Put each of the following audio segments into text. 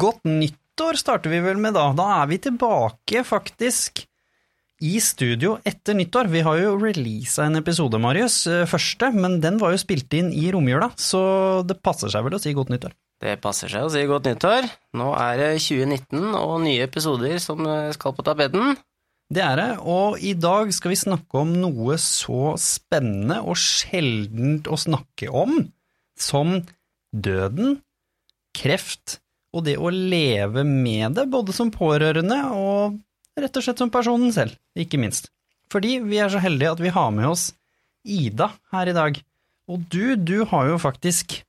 godt nyttår starter vi vel med da. Da er vi tilbake, faktisk, i studio etter nyttår. Vi har jo releasa en episode, Marius, eh, første, men den var jo spilt inn i romjula, så det passer seg vel å si godt nyttår. Det passer seg å si godt nyttår. Nå er det 2019 og nye episoder som skal på tapeten. Det er det, og i dag skal vi snakke om noe så spennende og sjeldent å snakke om som døden, kreft og det å leve med det, både som pårørende og rett og slett som personen selv, ikke minst. Fordi vi er så heldige at vi har med oss Ida her i dag. Og du, du har jo faktisk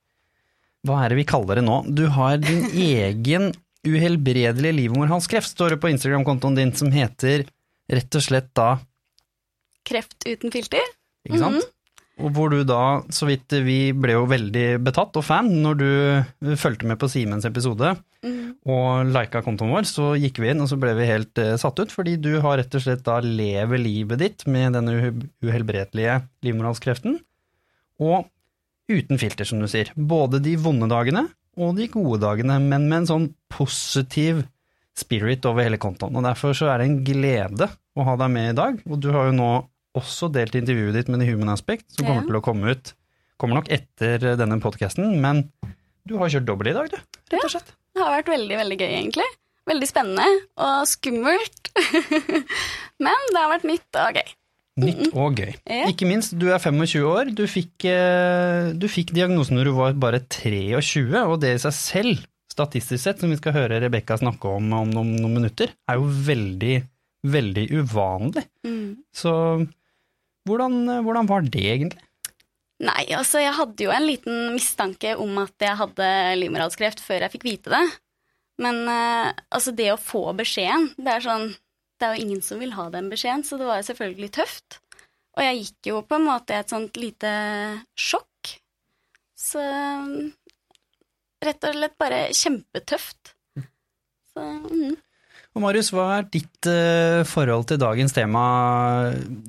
Hva er det vi kaller det nå? Du har din egen uhelbredelige livmorhalskreft, står det på Instagram-kontoen din, som heter rett og slett da Kreft uten filter. Ikke sant? Mm -hmm. Og hvor du da, så vidt vi ble jo veldig betatt og fan når du fulgte med på Simens episode mm. og lika kontoen vår, så gikk vi inn og så ble vi helt uh, satt ut, fordi du har rett og slett da lever livet ditt med denne uhelbredelige livmorhalskreften, og uten filter, som du sier. Både de vonde dagene og de gode dagene, men med en sånn positiv spirit over hele kontoen. Og Derfor så er det en glede å ha deg med i dag. Og du har jo nå også delt intervjuet ditt med The Human Aspect, som kommer ja. til å komme ut Kommer nok etter denne podkasten, men du har kjørt dobbel i dag, du. Rett og slett. Ja, det har vært veldig, veldig gøy, egentlig. Veldig spennende og skummelt. men det har vært nytt og gøy. Nytt og gøy. Ja. Ikke minst, du er 25 år. Du fikk, eh, du fikk diagnosen når du var bare 23, og det i seg selv statistisk sett, som vi skal høre Rebekka snakke om om noen, noen, minutter, er jo veldig, veldig uvanlig. Mm. Så hvordan, hvordan, var det egentlig? Nei, altså jeg hadde jo en liten mistanke om at jeg hadde livmorhalskreft før jeg fikk vite det. Men uh, altså det å få beskjeden, det er sånn Det er jo ingen som vil ha den beskjeden, så det var jo selvfølgelig tøft. Og jeg gikk jo på en måte i et sånt lite sjokk. Så rett og slett bare kjempetøft. Så, mm. Og Marius, hva er ditt uh, forhold til dagens tema?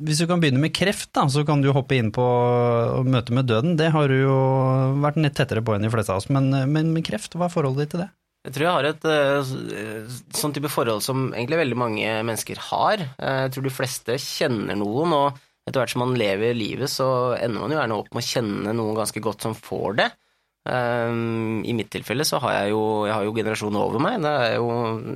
Hvis du kan begynne med kreft, da, så kan du hoppe inn på møte med døden. Det har du jo vært litt tettere på enn de fleste av oss, men, men med kreft, hva er forholdet ditt til det? Jeg tror jeg har et uh, sånn type forhold som egentlig veldig mange mennesker har. Jeg tror de fleste kjenner noen, og etter hvert som man lever livet, så ender man jo gjerne opp med å kjenne noen ganske godt som får det. Um, I mitt tilfelle så har jeg jo, jeg har jo generasjonen over meg. Det er jo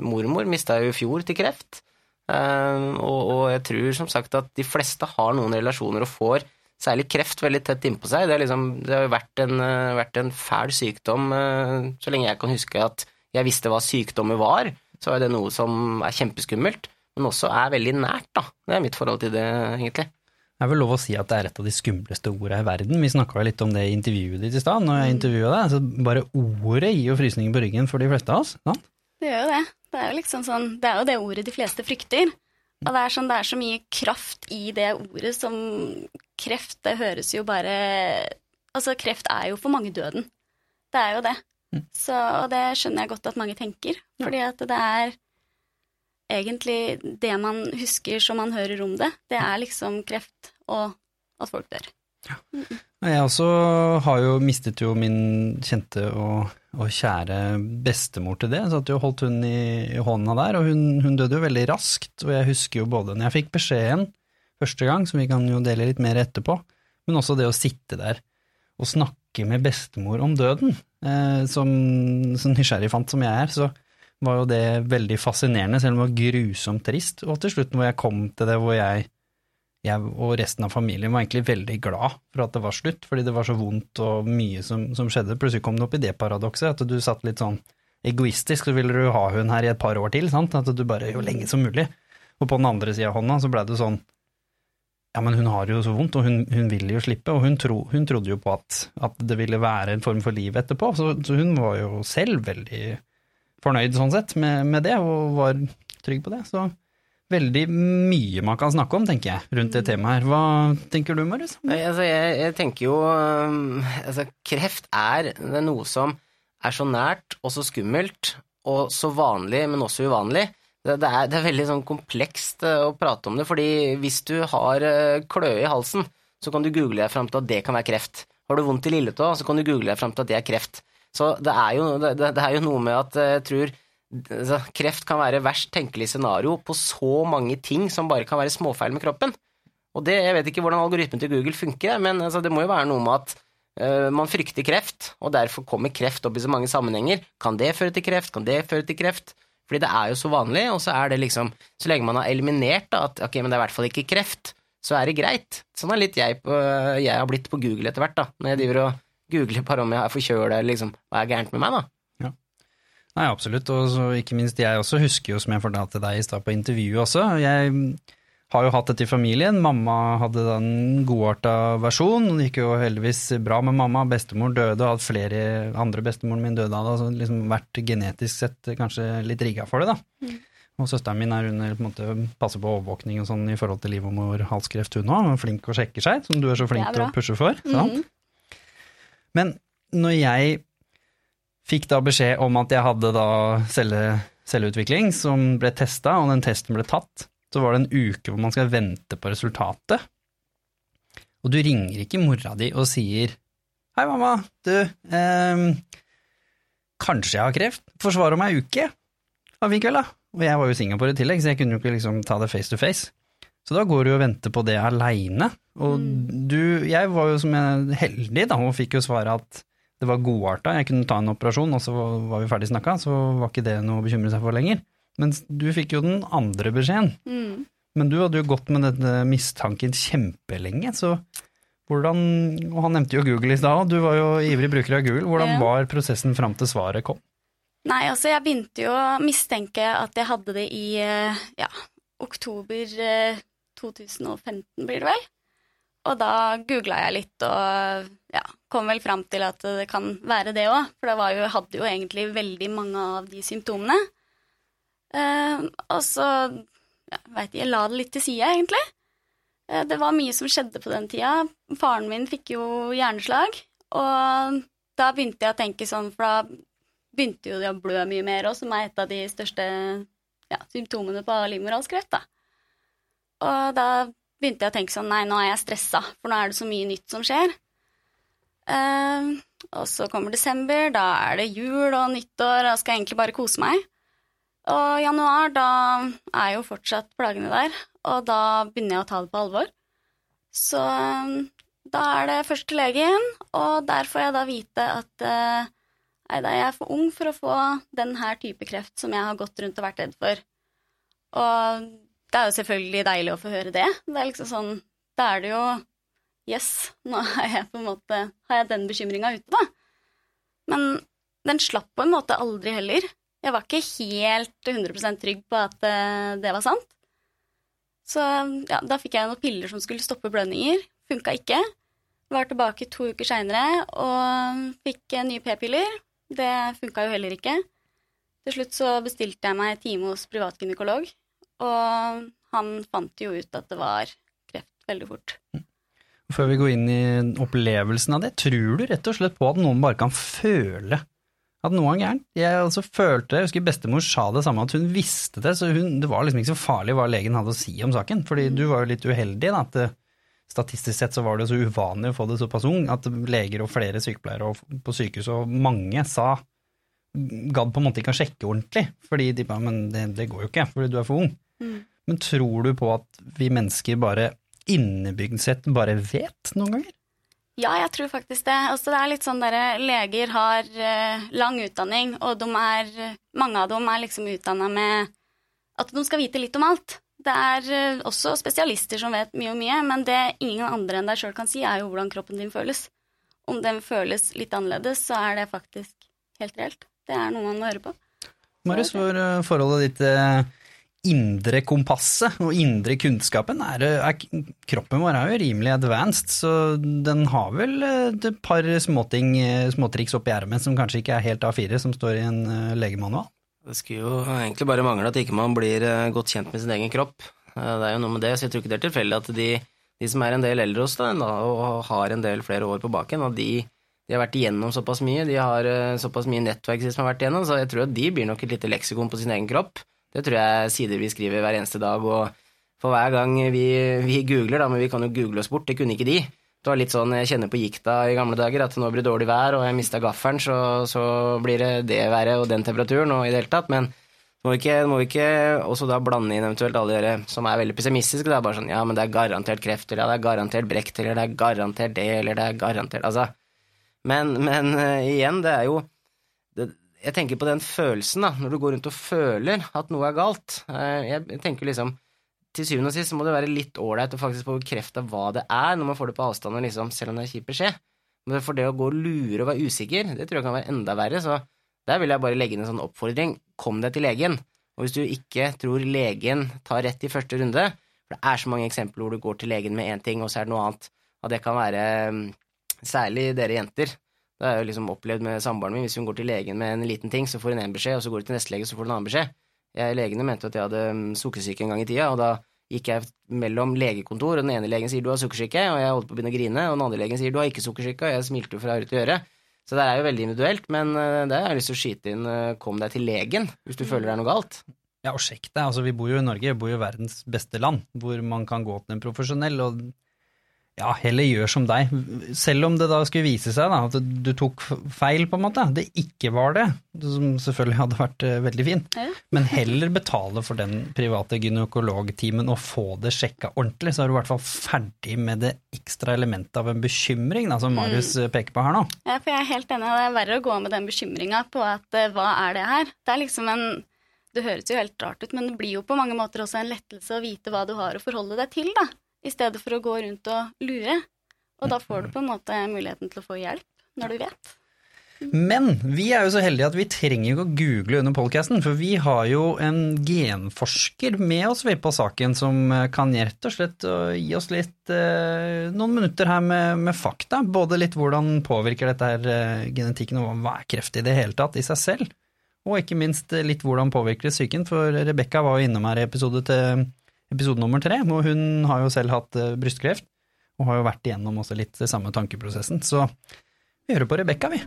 Mormor mista jeg jo i fjor til kreft. Um, og, og, jeg tror som sagt at de fleste har noen relasjoner og får særlig kreft veldig tett innpå seg. Det, er liksom, det har jo vært en, uh, vært en fæl sykdom uh, så lenge jeg kan huske at jeg visste hva sykdommer var. Så er det noe som er kjempeskummelt, men også er veldig nært, da. Det er mitt forhold til det, egentlig. Det er vel lov å si at det er et av de skumleste ordene i verden. Vi snakka litt om det i intervjuet ditt i stad, når jeg intervjua deg. Så bare ordet gir jo frysninger på ryggen for de fleste av oss. sant? Det gjør jo det. Det er jo liksom sånn, det er jo det ordet de fleste frykter. Og det er, sånn, det er så mye kraft i det ordet som kreft, det høres jo bare Altså, kreft er jo for mange døden. Det er jo det. Mm. Så, og det skjønner jeg godt at mange tenker. Fordi at det er egentlig det man husker som man hører om det, det er liksom kreft og at folk dør. Ja. Jeg også har jo mistet jo min kjente og, og kjære bestemor til det. Så at jeg holdt hun i, i hånda der, og hun, hun, døde jo veldig raskt. Og jeg husker jo både når jeg fikk beskjeden første gang, som vi kan jo dele litt mer etterpå, men også det å sitte der og snakke med bestemor om døden. Eh, som, som nysgjerrigfant som jeg er, så var jo det veldig fascinerende, selv om det var grusomt trist. Og til slutt, hvor jeg kom til det hvor jeg, jeg, og resten av familien var egentlig veldig glad for at det var slutt, fordi det var så vondt og mye som, som skjedde. Plutselig kom det opp i det paradokset, at du satt litt sånn egoistisk, så ville du ha hun her i et par år til, sant? at du bare jo lenge som mulig. Og på den andre sida av hånda så blei det sånn ja, men hun har jo så vondt, og hun, hun vil jo slippe, og hun, tro, hun trodde jo på at, at, det ville være en form for liv etterpå, så, så hun var jo selv veldig fornøyd sånn sett med, med, det, og var trygg på det. Så veldig mye man kan snakke om, tenker jeg, rundt det temaet her. Hva tenker du, Marius? Altså, jeg, jeg, tenker jo um, altså, Kreft er, er noe som er så nært og så skummelt, og så vanlig, men også uvanlig. Det, det, er, det er, veldig sånn komplekst uh, å prate om det, fordi hvis du har uh, kløe i halsen, så kan du google deg fram til at det kan være kreft. Har du vondt i lilletå, så kan du google deg fram til at det er kreft. Så det er jo, det, det er jo noe med at jeg tror altså, kreft kan være verst tenkelig scenario på så mange ting som bare kan være småfeil med kroppen. Og det, Jeg vet ikke hvordan algoritmen til Google funker, men altså, det må jo være noe med at uh, man frykter kreft, og derfor kommer kreft opp i så mange sammenhenger. Kan det føre til kreft? Kan det føre til kreft? Fordi det er jo så vanlig, og så er det liksom Så lenge man har eliminert da, at ok, men det er i hvert fall ikke kreft, så er det greit. Sånn er litt jeg, på, jeg har blitt på Google etter hvert, da. Når jeg driver og googler bare om jeg er forkjøla, eller liksom hva er gærent med meg, da. Ja. Nei, absolutt, og så ikke minst jeg også husker jo, som jeg fortalte deg i stad på intervjuet også, jeg har jo hatt dette i familien. Mamma hadde da en godarta versjon. Det gikk jo heldigvis bra med mamma. Bestemor døde, og hadde flere andre bestemoren min døde av det. Altså liksom vært genetisk sett kanskje litt rigga for det, da. Mm. Og søsteren min er under på en måte passer på overvåkning og sånn i forhold til livmorhalskreft, hun òg. Flink og sjekker seg, som du er så flink til å pushe for. Sant? Mm. Men når jeg fikk da beskjed om at jeg hadde da celle, celleutvikling som ble testa, og den testen ble tatt, så var det en uke hvor man skal vente på resultatet. Og du ringer ikke mora di og sier Hei, mamma, du, eh, kanskje jeg har kreft? Forsvar om ei uke? Ja, fin kveld, da. Og jeg var jo Singapore i tillegg, så jeg kunne jo ikke liksom ta det face to face. Så da går du og venter på det aleine. Og mm. du, jeg var jo som jeg heldig, da, og fikk jo svaret at det var godarta, jeg kunne ta en operasjon, og så var vi ferdig snakka, så var ikke det noe å bekymre seg for lenger. Mens du fikk jo den andre beskjeden. Mm. Men du hadde jo gått med denne mistanken kjempelenge, så hvordan Og han nevnte jo Google i stad, du var jo ivrig bruker av Google. Hvordan ja. var prosessen fram til svaret kom? Nei, altså jeg begynte jo å mistenke at jeg hadde det i eh, ja, oktober 2015, eh, blir det vel. Og da googla jeg litt og ja, kom vel fram til at det kan være det òg. For da hadde jo egentlig veldig mange av de symptomene. Uh, og så ja, veit jeg, jeg la det litt til side, egentlig. Uh, det var mye som skjedde på den tida. Faren min fikk jo hjerneslag, og da begynte jeg å tenke sånn, for da begynte jo det å blø mye mer òg, som er et av de største ja, symptomene på livmorhalskreft, da. Og da begynte jeg å tenke sånn, nei, nå er jeg stressa, for nå er det så mye nytt som skjer. Uh, og så kommer desember, da er det jul og nyttår, og da skal jeg egentlig bare kose meg. Og januar, da er jo fortsatt plagene der, og da begynner jeg å ta det på alvor. Så um, da er det først til legen, og der får jeg da vite at uh, nei da, jeg er for ung for å få den her type kreft som jeg har gått rundt og vært redd for. Og det er jo selvfølgelig deilig å få høre det. Det er liksom sånn Da er det jo Yes, nå har jeg på en måte Har jeg den bekymringa ute, da. Men den slapp på en måte aldri heller. Jeg var ikke helt 100% trygg på at eh, det var sant. Så ja, da fikk jeg noen piller som skulle stoppe blødninger. Funka ikke. Var tilbake to uker seinere og fikk nye p-piller. Det funka jo heller ikke. Til slutt så bestilte jeg meg time hos privatgynekolog, og han fant jo ut at det var kreft veldig fort. Før vi går inn i opplevelsen av det, tror du rett og slett på at noen bare kan føle at noe er gærent. Jeg altså følte, jeg husker bestemor sa det samme, at hun visste det, så hun, det var liksom ikke så farlig hva legen hadde å si om saken. Fordi du var jo litt uheldig, da, at statistisk sett så var det så uvanlig å få det såpass ung at leger og flere sykepleiere på sykehus og mange sa gadd på en måte ikke å sjekke ordentlig, fordi de bare men det, det går jo ikke, fordi du er for ung. Mm. Men tror du på at vi mennesker bare innebygd sett bare vet noen ganger? Ja, jeg tror faktisk det. Altså, det er litt sånn derre Leger har uh, lang utdanning, og de er, mange av dem er liksom utdanna med at de skal vite litt om alt. Det er uh, også spesialister som vet mye og mye, men det ingen andre enn deg sjøl kan si, er jo hvordan kroppen din føles. Om den føles litt annerledes, så er det faktisk helt reelt. Det er noe man må høre på. Marius, hvor eh, forholdet ditt indre kompasset og indre kunnskapen er, er, Kroppen vår er jo rimelig advanced, så den har vel eh, et par småting, eh, småtriks oppi ermet som kanskje ikke er helt A4, som står i en eh, legemanual? Det skulle jo egentlig bare mangle at ikke man blir godt kjent med sin egen kropp. Det er jo noe med det, så jeg tror ikke det er tilfeldig at de, de som er en del eldre hos deg og har en del flere år på baken, og de, de, har vært igjennom såpass mye, de har såpass mye nettverk som har vært igjennom, så jeg tror at de blir nok et lite leksikon på sin egen kropp. Det tror jeg sider vi skriver hver eneste dag, og for hver gang vi, vi, googler, da, men vi kan jo google oss bort, det kunne ikke de, Det var litt sånn jeg kjenner på gikta i gamle dager, at nå blir det dårlig vær, og jeg mista gaffelen, så, så, blir det det været og den temperaturen og i det hele tatt. Men må vi ikke, må vi ikke også da blande inn eventuelt alle dere som er veldig pessimistiske. Det er bare sånn ja, men det er garantert kreft, eller ja, det er garantert brekt, eller det er garantert det, eller det er garantert Altså. Men, men uh, igjen, det er jo Jeg tenker på den følelsen, da, når du går rundt og føler at noe er galt. Jeg, jeg tenker liksom til syvende og sist må det være litt ålreit å faktisk få bekrefta hva det er, når man får det på avstand, liksom, selv om det er kjip beskjed. Men for det å gå og lure og være usikker, det tror jeg kan være enda verre. Så der vil jeg bare legge inn en sånn oppfordring. Kom deg til legen. Og hvis du ikke tror legen tar rett i første runde, for det er så mange eksempler hvor du går til legen med én ting, og så er det noe annet, og det kan være mm, særlig dere jenter. Det har jeg jo liksom opplevd med samboeren min. Hvis hun går til legen med en liten ting, så får hun én beskjed, og så går hun til neste lege, så får hun en annen beskjed. Jeg, legene mente at jeg hadde mm, sukkersyke en gang i tida, og da gikk jeg mellom legekontor, og den ene legen sier du har sukkersyke, og jeg holdt på å begynne å grine, og den andre legen sier du har ikke sukkersyke, og jeg smilte jo fra øre til øre. Så det er jo veldig individuelt, men uh, det har jeg lyst til å skyte inn, uh, kom deg til legen hvis du mm. føler det er noe galt. Ja, og sjekk deg. Altså, vi bor jo i Norge, vi bor jo i verdens beste land, hvor man kan gå til en profesjonell, og ja, heller gjør som deg. Selv om det da skulle vise seg da, at du tok feil, på en måte. Det ikke var det, som selvfølgelig hadde vært uh, veldig fint. Ja. Men heller betale for den private gynekologtimen og få det sjekka ordentlig, så er du i hvert fall ferdig med det ekstra elementet av en bekymring, da, som mm. Marius mm. peker på her nå. Ja, for jeg er helt enig. Det er verre å gå med den bekymringa på at uh, hva er det her? Det er liksom en Det høres jo helt rart ut, men det blir jo på mange måter også en lettelse å vite hva du har å forholde deg til, da i stedet for å gå rundt og lure. Og da får du på en måte muligheten til å få hjelp når du vet. Men vi er jo så heldige at vi trenger ikke å google under podkasten, for vi har jo en genforsker med oss på saken som kan rett og slett gi oss litt eh, noen minutter her med, med, fakta. Både litt hvordan påvirker dette her eh, genetikken, og hva er kreft i det hele tatt i seg selv? Og ikke minst litt hvordan påvirker det psyken, for Rebekka var jo innom her i episode til episode nummer tre, og hun har jo selv hatt eh, brystkreft, og har jo vært igjennom også litt det samme tankeprosessen. Så vi hører på Rebekka, vi.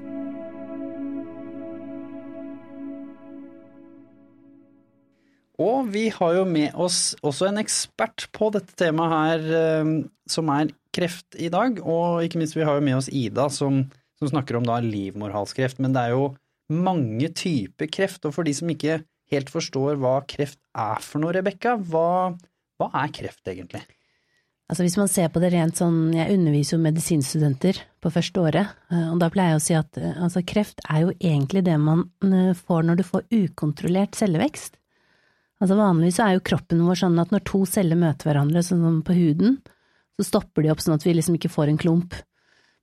Og vi har jo med oss også en ekspert på dette temaet her, eh, som er kreft i dag. Og ikke minst vi har jo med oss Ida, som, som snakker om da livmorhalskreft. Men det er jo mange typer kreft, og for de som ikke helt forstår hva kreft er for noe, Rebekka, hva, hva er kreft egentlig? Altså Hvis man ser på det rent sånn, jeg underviser jo medisinstudenter på første året, eh, og da pleier jeg å si at eh, altså, kreft er jo egentlig det man eh, får når du får ukontrollert cellevekst. Altså Vanligvis er jo kroppen vår sånn at når to celler møter hverandre, sånn på huden, så stopper de opp sånn at vi liksom ikke får en klump.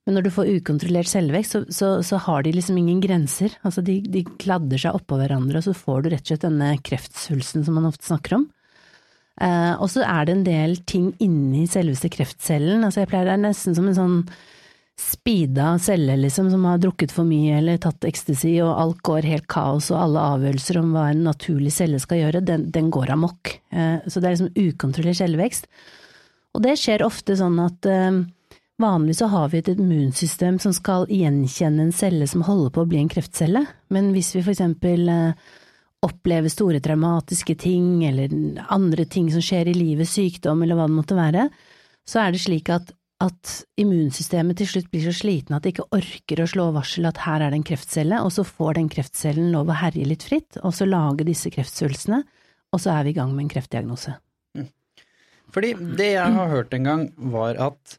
Men når du får ukontrollert selvvekst, så, så, så, har de liksom ingen grenser. Altså de, de kladder seg oppå hverandre, og så får du rett og slett denne kreftsvulsten som man ofte snakker om. Eh, og så er det en del ting inni selveste kreftcellen. Altså jeg pleier det er nesten som en sånn speeda celle, liksom, som har drukket for mye eller tatt ecstasy, og alt går helt kaos, og alle avgjørelser om hva en naturlig celle skal gjøre, den, den går amok. Eh, så det er liksom ukontrollert selvvekst. Og det skjer ofte sånn at eh, vanligvis så har vi et immunsystem som skal gjenkjenne en celle som holder på å bli en kreftcelle, men hvis vi for eksempel eh, opplever store traumatiske ting, eller andre ting som skjer i livet, sykdom eller hva det måtte være, så er det slik at, at immunsystemet til slutt blir så sliten at det ikke orker å slå varsel at her er det en kreftcelle, og så får den kreftcellen lov å herje litt fritt, og så lage disse kreftsvulstene, og så er vi i gang med en kreftdiagnose. Mm. Fordi det jeg har hørt en gang, var at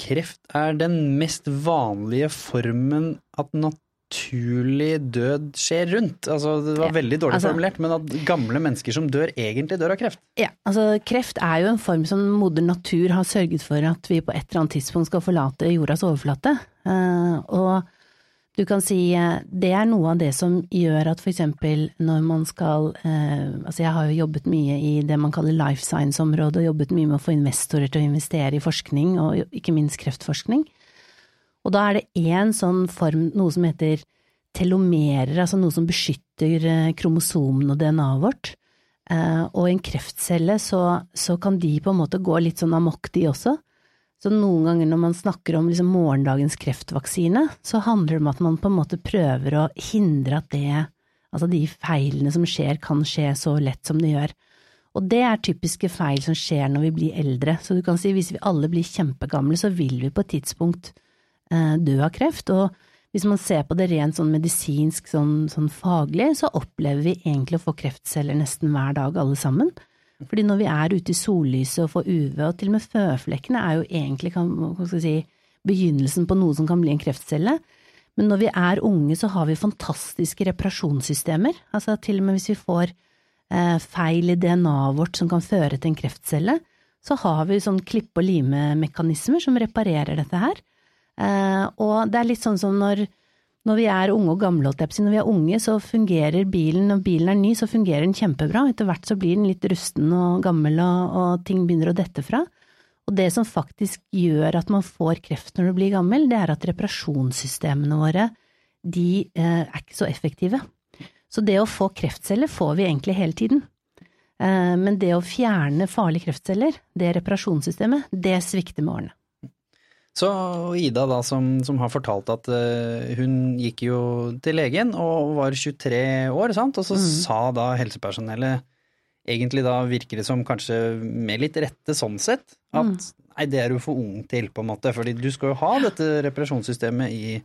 kreft er den mest vanlige formen at naturlig død skjer rundt. Altså, det var ja, veldig dårlig altså, formulert, men at gamle mennesker som dør, egentlig dør av kreft. Ja, altså kreft er jo en form som moder natur har sørget for at vi på et eller annet tidspunkt skal forlate jordas overflate. Uh, og du kan si uh, det er noe av det som gjør at for eksempel når man skal eh, Altså jeg har jo jobbet mye i det man kaller life science-området, og jobbet mye med å få investorer til å investere i forskning, og ikke minst kreftforskning. Og da er det én sånn form, noe som heter telomerer, altså noe som beskytter eh, kromosomene og DNA-et vårt. Eh, og i en kreftcelle så, så, kan de på en måte gå litt sånn amok, de også. Så noen ganger når man snakker om liksom morgendagens kreftvaksine, så handler det om at man på en måte prøver å hindre at det, altså de feilene som skjer, kan skje så lett som det gjør. Og det er typiske feil som skjer når vi blir eldre. Så du kan si hvis vi alle blir kjempegamle, så vil vi på et tidspunkt eh, dø av kreft. Og hvis man ser på det rent sånn medisinsk, sånn, sånn faglig, så opplever vi egentlig å få kreftceller nesten hver dag, alle sammen. Fordi når vi er ute i sollyset og får UV, og til og med føflekkene er jo egentlig kan, si, begynnelsen på noe som kan bli en kreftcelle. Men når vi er unge, så har vi fantastiske reparasjonssystemer. Altså til og med hvis vi får eh, feil i DNA-et vårt som kan føre til en kreftcelle, så har vi sånn klippe- og limemekanismer som reparerer dette her. Eh, og det er litt sånn som når når vi er unge og gamle, når vi er unge, så fungerer bilen, når bilen er ny, så fungerer den kjempebra. Etter hvert så blir den litt rusten og gammel, og, og ting begynner å dette fra. Og det som faktisk gjør at man får kreft når du blir gammel, det er at reparasjonssystemene våre, de eh, er ikke så effektive. Så det å få kreftceller får vi egentlig hele tiden. Eh, men det å fjerne farlige kreftceller, det reparasjonssystemet, det svikter med årene. Så Ida da, som, som har fortalt at uh, hun gikk jo til legen og var 23 år, sant? og så mm. sa da helsepersonellet, egentlig da virker det som kanskje med litt rette sånn sett, at mm. nei, det er du for ung til, på en måte, fordi du skal jo ha dette reparasjonssystemet i,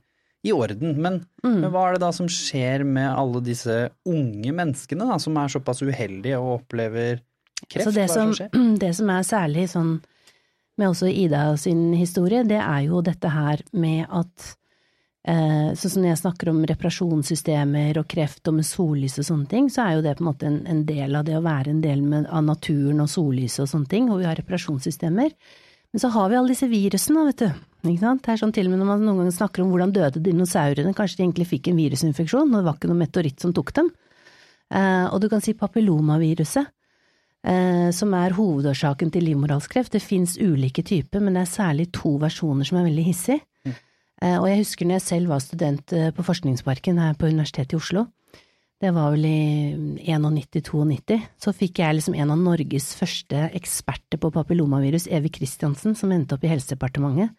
i orden. Men, mm. men, hva er det da som skjer med alle disse unge menneskene da, som er såpass uheldige og opplever kreft? Så det, som, det som er særlig sånn med også Ida sin historie, det er jo dette her med at Sånn som når jeg snakker om reparasjonssystemer og kreft og med sollys og sånne ting, så er jo det på en måte en, del av det å være en del med, av naturen og sollyset og sånne ting, hvor vi har reparasjonssystemer. Men så har vi alle disse virusene, vet du. Ikke sant? Det er sånn til og med når man noen ganger snakker om hvordan døde dinosaurene, kanskje de egentlig fikk en virusinfeksjon, og det var ikke noe meteoritt som tok dem. Eh, og du kan si papillomaviruset som er hovedårsaken til livmorhalskreft. Det fins ulike typer, men det er særlig to versjoner som er veldig hissige. Mm. Eh, og jeg husker når jeg selv var student eh, på Forskningsparken her på Universitetet i Oslo. Det var vel i 91-92. Så fikk jeg liksom en av Norges første eksperter på papillomavirus, Evy Christiansen, som endte opp i Helsedepartementet.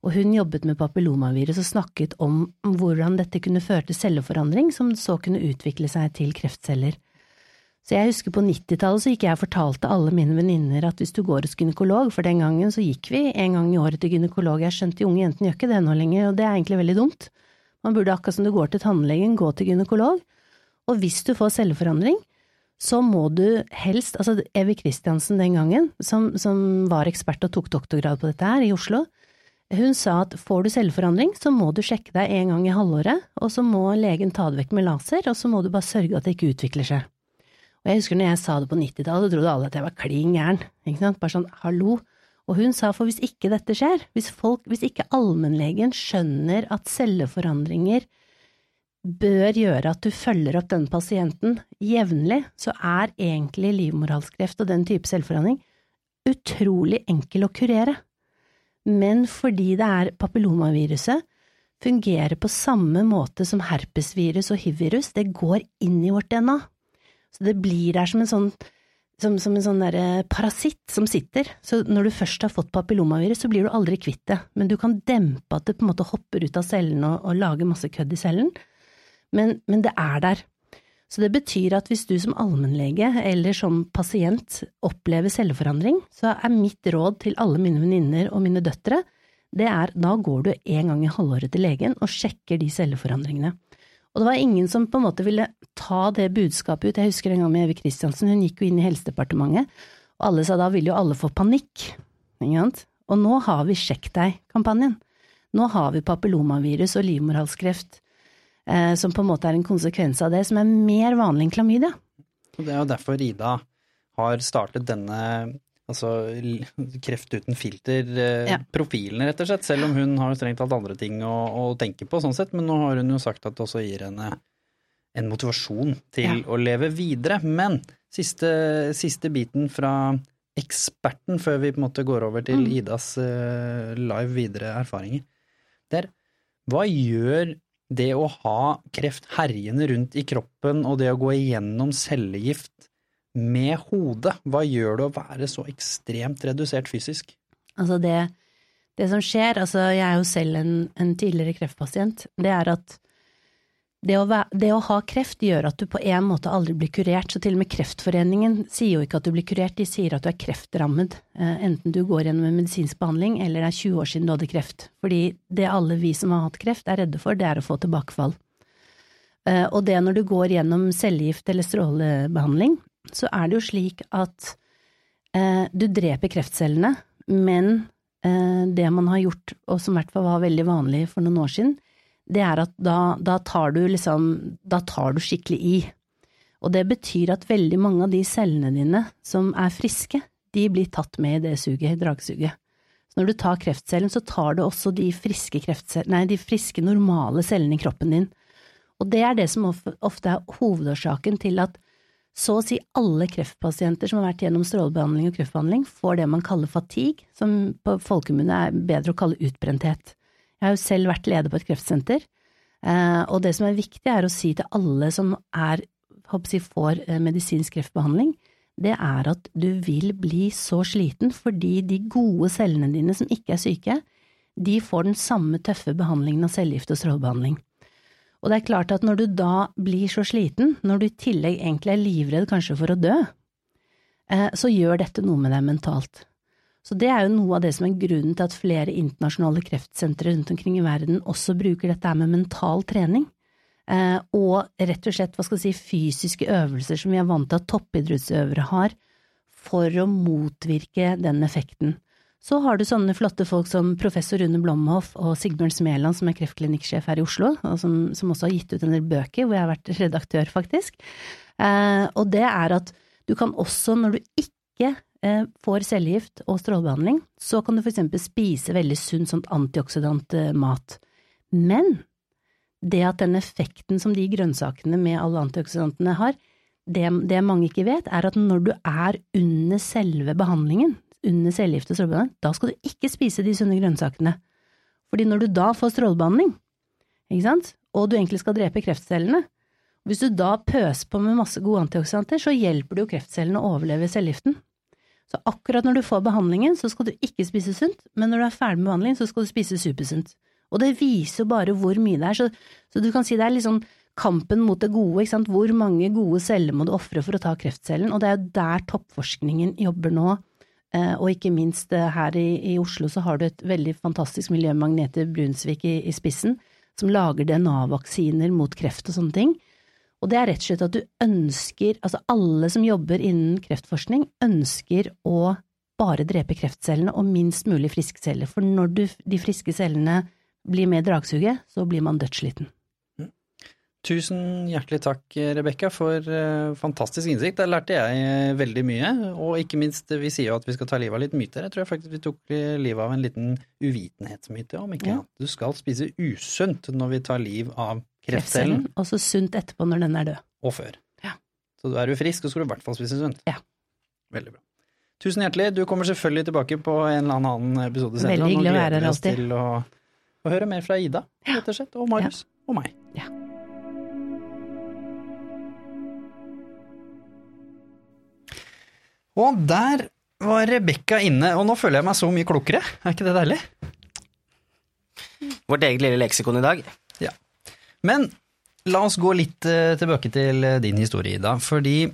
Og hun jobbet med papillomavirus og snakket om hvordan dette kunne føre til celleforandring, som så kunne utvikle seg til kreftceller. Så jeg husker på 90-tallet så gikk jeg og fortalte alle mine venninner at hvis du går hos gynekolog, for den gangen så gikk vi en gang i året til gynekolog, jeg skjønte de unge jentene gjør ikke det nå lenger, og det er egentlig veldig dumt. Man burde akkurat som du går til tannlegen, gå til gynekolog, og hvis du får celleforandring, så må du helst, altså Evy Christiansen den gangen, som, som var ekspert og tok doktorgrad på dette her i Oslo, hun sa at får du celleforandring, så må du sjekke deg en gang i halvåret, og så må legen ta det vekk med laser, og så må du bare sørge at det ikke utvikler seg. Og jeg husker når jeg sa det på 90-tallet, trodde alle at jeg var klin gæren, bare sånn hallo. Og hun sa for hvis ikke dette skjer, hvis folk, hvis ikke allmennlegen skjønner at celleforandringer bør gjøre at du følger opp den pasienten jevnlig, så er egentlig livmorhalskreft og den type celleforandring utrolig enkel å kurere. Men fordi det er papillomaviruset, fungerer på samme måte som herpesvirus og hiv-virus, det går inn i vårt DNA. Så det blir der som en sånn som, som en sånn der parasitt som sitter. Så når du først har fått papillomavirus, så blir du aldri kvitt det. Men du kan dempe at det på en måte hopper ut av cellen og, og lager masse kødd i cellen. Men, men, det er der. Så det betyr at hvis du som allmennlege eller som pasient opplever celleforandring, så er mitt råd til alle mine venninner og mine døtre, det er da går du en gang i halvåret til legen og sjekker de celleforandringene. Og det var ingen som på en måte ville ta det budskapet ut. Jeg husker en gang med Evy Kristiansen, hun gikk jo inn i Helsedepartementet, og alle sa da ville jo alle få panikk. Og nå har vi Sjekk deg-kampanjen. Nå har vi papillomavirus og livmorhalskreft, eh, som på en måte er en konsekvens av det, som er mer vanlig enn klamydia. Og Det er jo derfor Ida har startet denne altså kreft uten filter-profilen, ja. rett og slett. Selv om hun har strengt tatt andre ting å, å, tenke på, sånn sett. Men nå har hun jo sagt at det også gir henne en motivasjon til å leve videre. Men siste, siste, biten fra eksperten, før vi på en måte går over til mm. Idas uh, live videre erfaringer, det er hva gjør det å ha kreft herjende rundt i kroppen og det å gå igjennom cellegift med hodet? Hva gjør det å være så ekstremt redusert fysisk? Altså det, det som skjer, altså jeg er jo selv en, en tidligere kreftpasient, det er at det å, være, det å ha kreft gjør at du på en måte aldri blir kurert, så til og med Kreftforeningen sier jo ikke at du blir kurert, de sier at du er kreftrammet, eh, enten du går gjennom en medisinsk behandling eller det er 20 år siden du hadde kreft. Fordi det alle vi som har hatt kreft er redde for, det er å få tilbakefall. Eh, Og det når du går gjennom cellegift eller strålebehandling, så er det jo slik at eh, du dreper kreftcellene, men eh, det man har gjort, og som i hvert fall var veldig vanlig for noen år siden, det er at da, da tar du liksom, da tar du skikkelig i. Og det betyr at veldig mange av de cellene dine som er friske, de blir tatt med i det suget, dragsuget. Så når du tar kreftcellen, så tar du også de friske nei, de friske, normale cellene i kroppen din. Og det er det som ofte er hovedårsaken til at så å si alle kreftpasienter som har vært gjennom strålebehandling og kreftbehandling, får det man kaller fatigue, som på folkemunne er bedre å kalle utbrenthet. Jeg har jo selv vært leder på et kreftsenter, eh, og det som er viktig er å si til alle som er, jeg, får eh, medisinsk kreftbehandling, det er at du vil bli så sliten fordi de gode cellene dine som ikke er syke, de får den samme tøffe behandlingen av cellegift og strålebehandling. Og det er klart at når du da blir så sliten, når du i tillegg egentlig er livredd kanskje for å dø, eh, så gjør dette noe med deg mentalt. Så det er jo noe av det som er grunnen til at flere internasjonale kreftsentre rundt omkring i verden også bruker dette her med mental trening. Eh, og rett og slett, hva skal jeg si, fysiske øvelser som vi er vant til at toppidrettsøvere har, for å motvirke den effekten. Så har du sånne flotte folk som professor Rune Blomhoff og Sigbjørn Smeland, som er kreftklinikksjef her i Oslo, og som, som også har gitt ut en del bøker, hvor jeg har vært redaktør, faktisk. Eh, og det er at du kan også, når du ikke eh, får cellegift og strålebehandling, så kan du for eksempel spise veldig sunn sånn antioxidant eh. Men det at den effekten som de grønnsakene med alle antioksidantene har, det, det mange ikke vet, er at når du er under selve behandlingen, under cellegift og strålebehandling, da skal du ikke spise de sunne grønnsakene. Fordi når du da får strålebehandling, ikke sant, og du egentlig skal drepe kreftcellene, hvis du da pøser på med masse gode antioksidanter, så hjelper det jo kreftcellene å overleve cellegiften. Så akkurat når du får behandlingen, så skal du ikke spise sunt, men når du er ferdig med behandling, så skal du spise supersunt. Og det viser jo bare hvor mye det er, så, så du kan si det er liksom kampen mot det gode, ikke sant, hvor mange gode celler må du ofre for å ta kreftcellen, og det er jo der toppforskningen jobber nå. Eh, og ikke minst eh, her i, i Oslo så har du et veldig fantastisk miljø, Magnete Brunsvik i, i spissen, som lager DNA-vaksiner mot kreft og sånne ting. Og det er rett og slett at du ønsker, altså alle som jobber innen kreftforskning, ønsker å bare drepe kreftcellene og minst mulig friske celler, for når du, de friske cellene blir med dragsuget, så blir man dødssliten. Tusen hjertelig takk, Rebekka, for eh, fantastisk innsikt. Der lærte jeg eh, veldig mye. Og ikke minst, vi sier jo at vi skal ta livet av litt myter. Jeg tror faktisk vi tok eh, livet av en liten uvitenhetsmyte om ikke Ja. at du skal spise usunt når vi tar liv av kreftcellen, Og så sunt etterpå når den er død. og før. Ja. Så er du frisk, så skal du i hvert fall spise sunt. Ja. Veldig bra. Tusen hjertelig. Du kommer selvfølgelig tilbake på en eller annen episode senere. Veldig hyggelig å være gleder Og gleder oss. Til å, å høre mer fra Ida, rett og slett, og Marius, og meg. Ja. Og der var Rebekka inne, og nå føler jeg meg så mye klokere. Er ikke det deilig? Vårt eget lille leksikon i dag. Ja. Men la oss gå litt eh, tilbake til eh, din historie, Ida. Fordi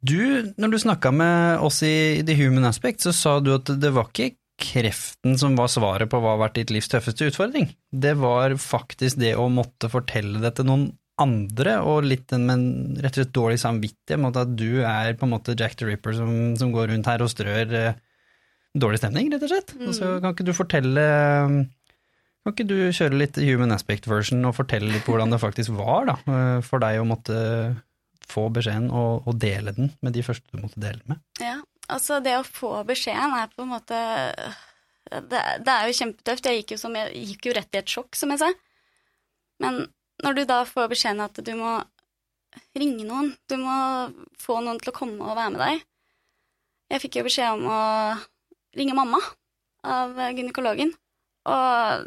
du, når du snakka med oss i The Human Aspect, så sa du at det var ikke kreften som var svaret på hva har vært ditt livs tøffeste utfordring. Det var faktisk det å måtte fortelle det til noen andre, og litt den med rett og slett dårlig samvittighet med at du er på en måte Jack the Ripper som, som går rundt her og strør eh, dårlig stemning, rett og slett. Og så kan ikke du fortelle kan ikke du kjøre litt human aspect version og fortelle litt hvordan det faktisk var da, eh, for deg å måtte få beskjeden og, og dele den med de første du måtte dele med? Ja, altså det å få beskjeden er på en måte Det, det er jo kjempetøft. Jeg gikk jo, som jeg gikk jo rett i et sjokk, som jeg sa. Men når du da får beskjeden at du må ringe noen, du må få noen til å komme og være med deg Jeg fikk jo beskjed om å ringe mamma av gynekologen. Og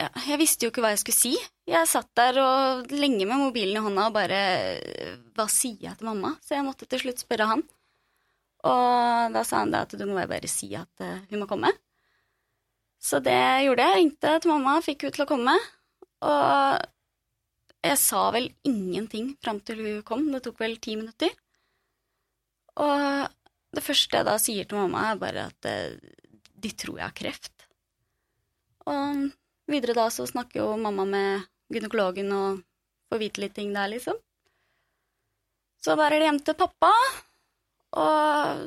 jeg visste jo ikke hva jeg skulle si. Jeg satt der og lenge med mobilen i hånda og bare Hva sier jeg til mamma? Så jeg måtte til slutt spørre han. Og da sa han det at du må bare si at eh, hun må komme. Så det gjorde. Jeg ringte til mamma, fikk hun til å komme. Og jeg sa vel ingenting fram til hun kom, det tok vel ti minutter. Og det første jeg da sier til mamma, er bare at eh, de tror jeg har kreft. Og videre da så snakker jo mamma med gynekologen og får vite litt ting der, liksom. Så da er det hjem til pappa og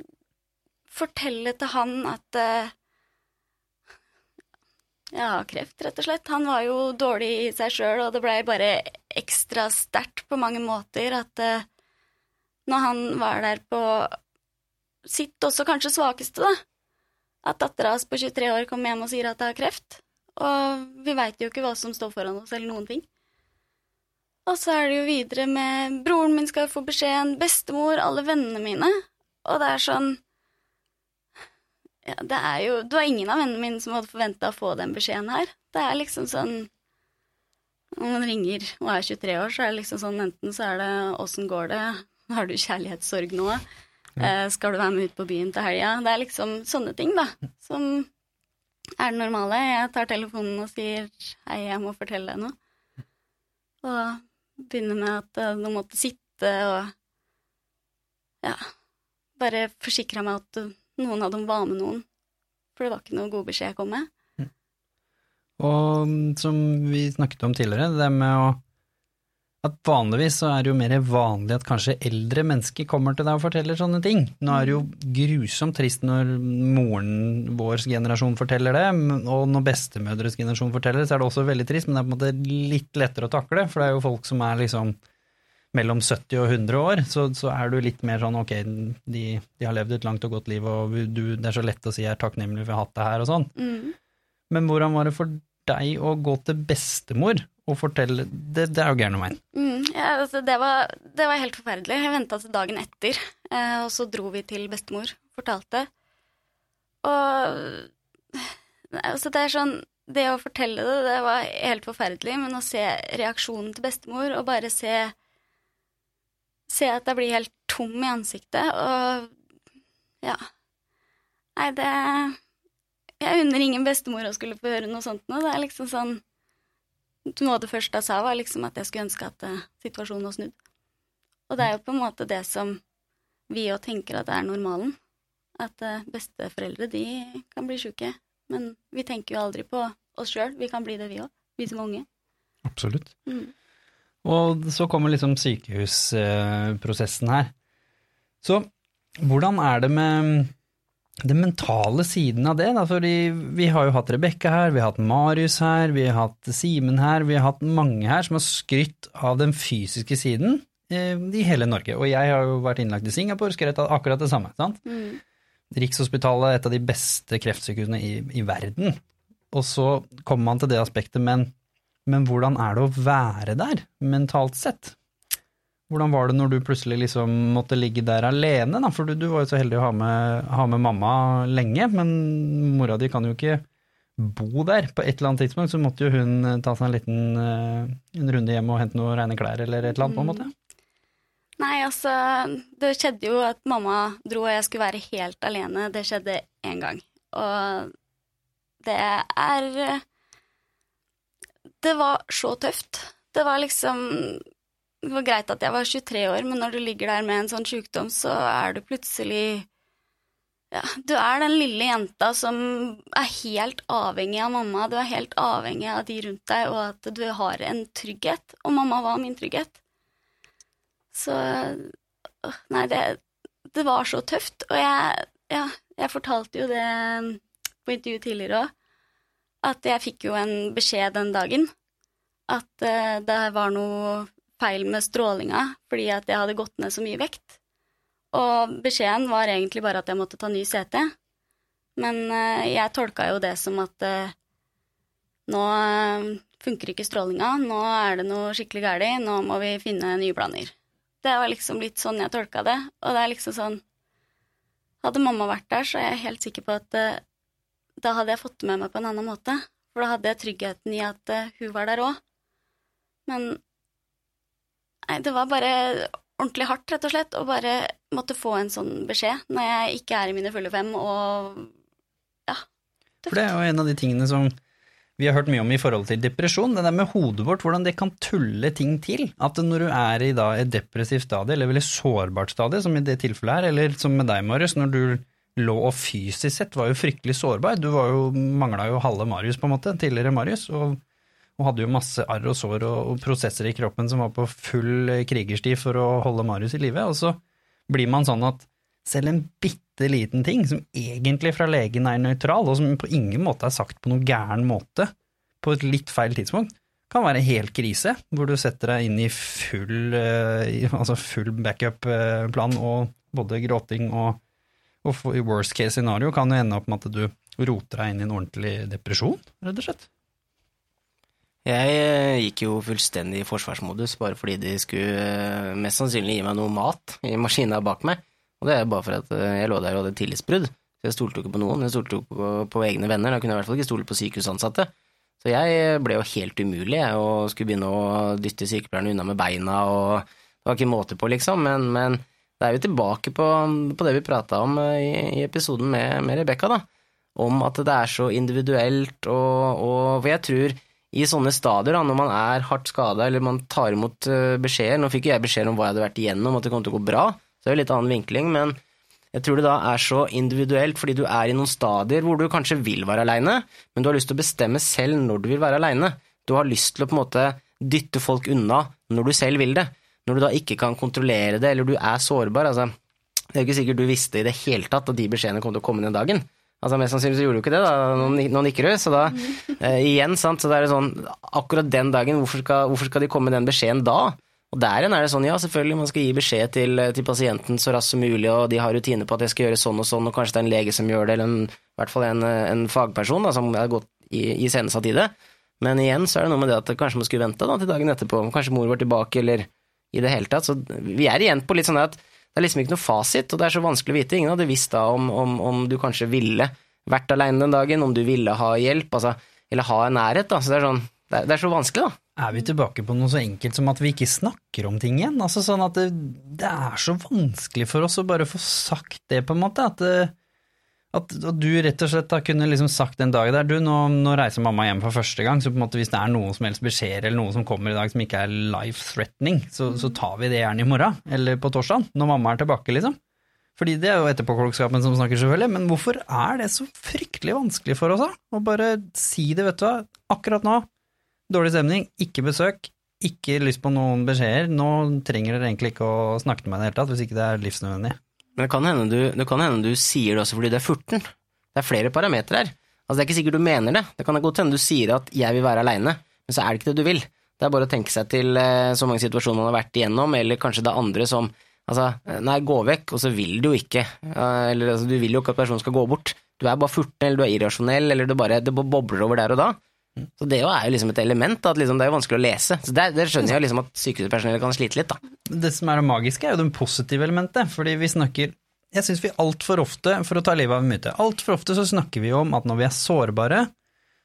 forteller til han at har kreft, rett og slett. Han var jo dårlig i seg sjøl, og det blei bare ekstra sterkt på mange måter at uh, når han var der på sitt også kanskje svakeste, da, at dattera hans på 23 år kommer hjem og sier at det har kreft, og vi veit jo ikke hva som står foran oss, eller noen ting. Og så er det jo videre med broren min skal få beskjeden, bestemor, alle vennene mine, og det er sånn ja, det er jo Det var ingen av vennene mine som hadde forventa å få den beskjeden her. Det er liksom sånn Når man ringer og er 23 år, så er det liksom sånn enten så er det 'åssen går det', har du kjærlighetssorg nå, eh, skal du være med ut på byen til helga? Det er liksom sånne ting, da, som er det normale. Jeg tar telefonen og sier 'hei, jeg må fortelle deg noe', og begynner med at eh, du måtte sitte og ja, bare forsikra meg at noen av dem var med noen. For det var ikke noe god beskjed jeg kom med. Og mm, som vi snakket om tidligere, det med å at vanligvis så er det jo mer vanlig at kanskje eldre mennesker kommer til deg og forteller sånne ting. Nå er det jo grusomt trist når moren vår generasjon forteller det, og når bestemødres generasjon forteller det, så er det også veldig trist, men det er på en måte litt lettere å takle, for det er jo folk som er liksom mellom 70 og 100 år, så, så er du litt mer sånn ok, de, de har levd et langt og godt liv, og du, det er så lett å si jeg er takknemlig for å ha hatt det her og sånn. Mm. Men hvordan var det for deg å gå til bestemor og fortelle Det, det er jo gærne veien. Mm, ja, altså, det, var, det var helt forferdelig. Jeg venta til dagen etter, eh, og så dro vi til bestemor, fortalte. Og altså, det er sånn Det å fortelle det, det var helt forferdelig, men å se reaksjonen til bestemor, og bare se Se at jeg blir helt tom i ansiktet, og Ja. Nei, det Jeg unner ingen bestemor å skulle få høre noe sånt nå. Det er liksom sånn noe av det første jeg sa, var liksom at jeg skulle ønske at uh, situasjonen var snudd. Og det er jo på en måte det som vi òg tenker at er normalen. At uh, besteforeldre, de kan bli sjuke. Men vi tenker jo aldri på oss sjøl. Vi kan bli det, vi òg. Vi som unge. Absolutt. Mm. Og så kommer liksom sykehusprosessen her. Så hvordan er det med den mentale siden av det, da, fordi vi har jo hatt Rebekka her, vi har hatt Marius her, vi har hatt Simen her, vi har hatt mange her som har skrytt av den fysiske siden eh, i hele Norge. Og jeg har jo vært innlagt i Singapore skrevet akkurat det samme. sant? Mm. Rikshospitalet er et av de beste kreftsykehusene i, i verden. Og så kommer man til det aspektet, men, men hvordan er det å være der, mentalt sett? Hvordan var det når du plutselig liksom måtte ligge der alene, da? For du, du var jo så heldig å ha med, ha med, mamma lenge, men mora di kan jo ikke bo der. På et eller annet tidspunkt så måtte jo hun ta seg en liten en runde hjem og hente noen rene klær eller et eller annet, på en måte. Nei, altså, det skjedde jo at mamma dro og jeg skulle være helt alene. Det skjedde én gang. Og det er Det var så tøft. Det var liksom det var greit at jeg var 23 år, men når du ligger der med en sånn sykdom, så er du plutselig ja, Du er den lille jenta som er helt avhengig av mamma, du er helt avhengig av de rundt deg, og at du har en trygghet. Og mamma var min trygghet. Så Nei, det, det var så tøft. Og jeg, ja, jeg fortalte jo det på intervju tidligere òg, at jeg fikk jo en beskjed den dagen at uh, det var noe feil med strålinga fordi at jeg hadde gått ned så mye vekt. Og beskjeden var egentlig bare at jeg måtte ta ny CT. Men uh, jeg tolka jo det som at uh, nå funker ikke strålinga, nå er det noe skikkelig galt, nå må vi finne nye planer. Det var liksom litt sånn jeg tolka det, og det er liksom sånn Hadde mamma vært der, så er jeg helt sikker på at da hadde jeg fått det med meg på en annen måte. For da hadde jeg tryggheten i at hun var der òg. Men Nei, det var bare ordentlig hardt, rett og slett, å bare måtte få en sånn beskjed når jeg ikke er i mine fulle fem og ja. For det er jo en av de tingene som vi har hørt mye om i forhold til depresjon, det der med hodet vårt, hvordan det kan tulle ting til. At når du er i da et depressivt stadie, eller veldig sårbart stadie, som i det tilfellet her, eller som med deg, Marius, når du lå og fysisk sett var jo fryktelig sårbar. Du var jo, mangla jo halve Marius, på en måte, tidligere Marius, og, og hadde jo masse arr og sår og, og, prosesser i kroppen som var på full krigerstid for å holde Marius i live. Og så blir man sånn at selv en bitte liten ting, som egentlig fra legen er nøytral, og som på ingen måte er sagt på noen gæren måte, på et litt feil tidspunkt, kan være helt krise, hvor du setter deg inn i full, altså full backup-plan og både gråting og, og i worst case scenario kan det ende opp med at du roter deg inn i en ordentlig depresjon, rett og slett. Jeg gikk jo fullstendig i forsvarsmodus bare fordi de skulle mest sannsynlig gi meg noe mat i maskina bak meg. Og det er bare for at eh, jeg lå der og hadde tillitsbrudd. Så jeg stolte jo ikke på noen, jeg stolte jo på, på, egne venner. Da kunne jeg i hvert fall ikke stole på sykehusansatte. Så jeg ble jo helt umulig, jeg, og skulle begynne å dytte sykepleierne unna med beina, og det var ikke måte på, liksom. Men, men det er vi tilbake på, på det vi prata om eh, i, i, episoden med, med Rebekka, da. Om at det er så individuelt, og, og For jeg tror i sånne stadier, da, når man er hardt skada eller man tar imot eh, beskjeder Nå fikk jo jeg beskjed om hva jeg hadde vært igjennom, at det kom til å gå bra. Så det er jo litt annen vinkling, men jeg tror det da er så individuelt fordi du er i noen stadier hvor du kanskje vil være aleine, men du har lyst til å bestemme selv når du vil være aleine. Du har lyst til å på en måte dytte folk unna når du selv vil det. Når du da ikke kan kontrollere det, eller du er sårbar. altså Det er jo ikke sikkert du visste i det hele tatt at de beskjedene kom til å komme den dagen. Altså Mest sannsynlig så gjorde du ikke det, da, nå nikker du. Så da, eh, igjen, sant, så det er sånn Akkurat den dagen, hvorfor skal, hvorfor skal de komme med den beskjeden da? Og der igjen er det sånn, ja, selvfølgelig, man skal gi beskjed til, til, pasienten så raskt som mulig, og de har rutiner på at jeg skal gjøre sånn og sånn, og kanskje det er en lege som gjør det, eller en, i hvert fall en, en fagperson da, som er gått iscenesatt i, i det. Men igjen så er det noe med det at kanskje man skulle vente da, til dagen etterpå, kanskje mor var tilbake, eller i det hele tatt. Så vi er igjen på litt sånn at det er liksom ikke noe fasit, og det er så vanskelig å vite. Ingen hadde visst da om, om, om du kanskje ville vært aleine den dagen, om du ville ha hjelp, altså, eller ha en nærhet. da, så det er sånn det er, det er, så vanskelig, da. Er vi tilbake på noe så enkelt som at vi ikke snakker om ting igjen? Altså sånn at det, det er så vanskelig for oss å bare få sagt det, på en måte. At, at, at du rett og slett da kunne liksom sagt en dag der, du, nå, nå, reiser mamma hjem for første gang, så på en måte hvis det er noen som helst beskjeder eller noe som kommer i dag som ikke er life threatening, så, så tar vi det gjerne i morgen, eller på torsdag, når mamma er tilbake, liksom. Fordi det er jo etterpåklokskapen som snakker, selvfølgelig, men hvorfor er det så fryktelig vanskelig for oss, da? Å bare si det, vet du hva, akkurat nå Dårlig stemning, ikke besøk, ikke lyst på noen beskjeder. Nå trenger dere egentlig ikke å snakke med meg i det hele tatt, hvis ikke det er livsnødvendig. Men det kan, hende du, det kan hende du sier det også fordi du er furten. Det er flere parametere her. Altså, det er ikke sikkert du mener det. Det kan godt hende du sier at 'jeg vil være aleine', men så er det ikke det du vil. Det er bare å tenke seg til eh, så mange situasjoner man har vært igjennom, eller kanskje det er andre som Altså, nei, gå vekk, og så vil du jo ikke. Eller altså, du vil jo ikke at personen skal gå bort. Du er bare furten, eller du er irrasjonell, eller du bare det bobler over der og da. Så det er jo liksom et element, at liksom det er jo vanskelig å lese. Så der, der skjønner jeg liksom at sykehuspersonellet kan slite litt, da. Det som er det magiske, er jo det positive elementet, fordi vi snakker Jeg syns vi altfor ofte, for å ta livet av en myte, altfor ofte så snakker vi om at når vi er sårbare,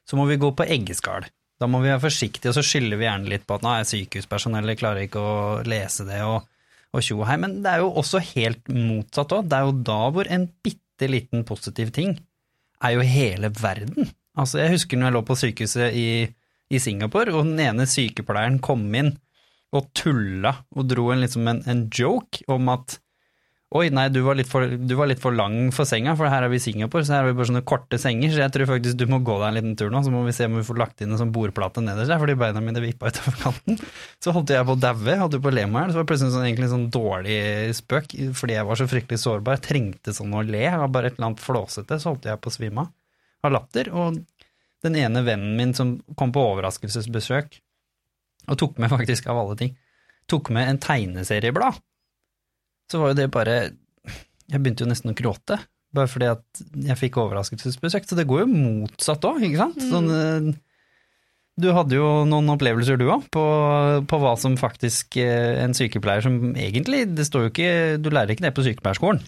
så må vi gå på eggeskall. Da må vi være forsiktige, og så skylder vi gjerne litt på at nå er sykehuspersonellet klarer ikke å lese det, og, og tjo hei. Men det er jo også helt motsatt òg. Det er jo da hvor en bitte liten positiv ting er jo hele verden. Altså, jeg husker når jeg lå på sykehuset i, i Singapore, og den ene sykepleieren kom inn og tulla og dro en, liksom en, en joke om at Oi, nei, du var, for, du var, litt for, lang for senga, for her er vi i Singapore, så her har vi bare sånne korte senger, så jeg tror faktisk du må gå deg en liten tur nå, så må vi se om vi får lagt inn en sånn bordplate nederst der, fordi beina mine vippa utover kanten. Så holdt jeg på å daue, hadde på å le meg i hjel, så var det plutselig sånn, egentlig en sånn dårlig spøk, fordi jeg var så fryktelig sårbar, jeg trengte sånn å le, jeg var bare et eller annet flåsete, så holdt jeg på å svime av av latter. Og den ene vennen min som kom på overraskelsesbesøk, og tok med faktisk, av alle ting, tok med en tegneserieblad, så var jo det bare Jeg begynte jo nesten å gråte, bare fordi at jeg fikk overraskelsesbesøk. Så det går jo motsatt òg, ikke sant? Mm. Sånn, eh, du hadde jo noen opplevelser du òg, på, på, hva som faktisk eh, en sykepleier som egentlig Det står jo ikke Du lærer ikke det på sykepleierskolen.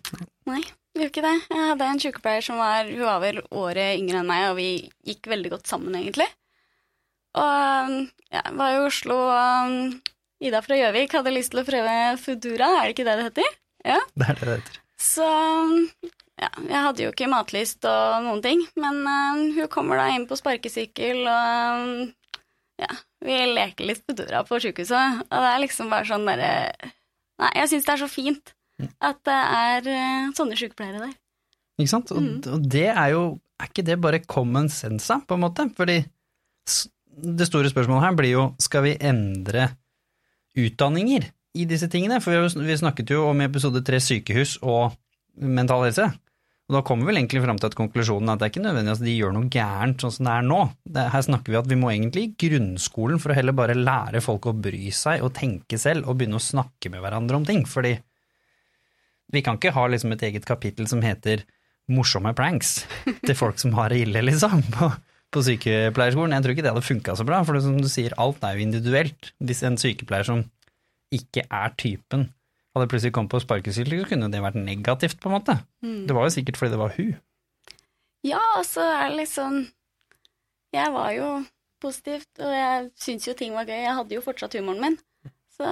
Nei. Vi ikke det. Jeg hadde en sykepleier som var Hun var vel året yngre enn meg, og vi gikk veldig godt sammen, egentlig. Og ja, var i Oslo, og Ida fra Gjøvik hadde lyst til å prøve Foodora, er det ikke det det heter? Ja. Det er det det heter. Så ja, jeg hadde jo ikke matlyst og noen ting, men uh, hun kommer da inn på sparkesykkel, og ja, vi leker litt Foodora på sjukehuset, og det er liksom bare sånn derre Nei, jeg syns det er så fint at det er eh, sånne sykepleiere der. Ikke sant? Og, og det er jo Er ikke det bare common sense, på en måte? Fordi det store spørsmålet her blir jo skal vi endre utdanninger i disse tingene? For vi, snakket jo om i episode tre sykehus og mental helse. Og da kommer vi vel egentlig fram til at konklusjonen er at det er ikke nødvendig at de gjør noe gærent sånn som det er nå. Det, her snakker vi at vi må egentlig i grunnskolen for å heller bare lære folk å bry seg og tenke selv og begynne å snakke med hverandre om ting. Fordi vi kan ikke ha liksom et eget kapittel som heter morsomme pranks til folk som har det ille, liksom, på, på sykepleierskolen. Jeg tror ikke det hadde funka så bra, for det, som du sier, alt er jo individuelt. Hvis en sykepleier som ikke er typen, hadde plutselig kommet på sparkesykkel, så kunne det vært negativt, på en måte. Det var jo sikkert fordi det var hun. Ja, og så er det sånn Jeg var jo positivt, og jeg syntes jo ting var gøy. Jeg hadde jo fortsatt humoren min. Så,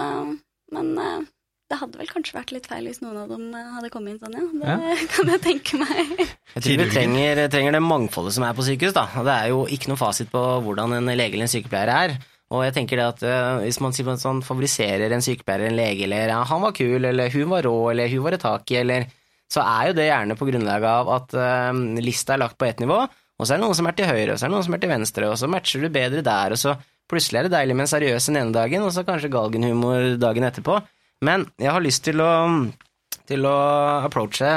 men eh, det hadde vel kanskje vært litt feil hvis noen av dem eh, hadde kommet inn sånn, ja. Det kan jeg tenke meg. Jeg tror vi trenger, trenger det mangfoldet som er på sykehus. da. Det er jo ikke noe fasit på hvordan en lege eller en sykepleier er. Og jeg tenker det at eh, Hvis man sier sånn, favoriserer en sykepleier eller en lege, eller ja, han var kul, eller hun var rå, eller hun var et tak i, eller Så er jo det gjerne på grunnlag av at uh, lista er lagt på ett nivå, og så er det noen som er til høyre, og så er det noen som er til venstre, og så matcher du bedre der, og så plutselig er det deilig med en seriøs den ene dagen, og så kanskje galgenhumor dagen etterpå. Men jeg har lyst til å, til å approache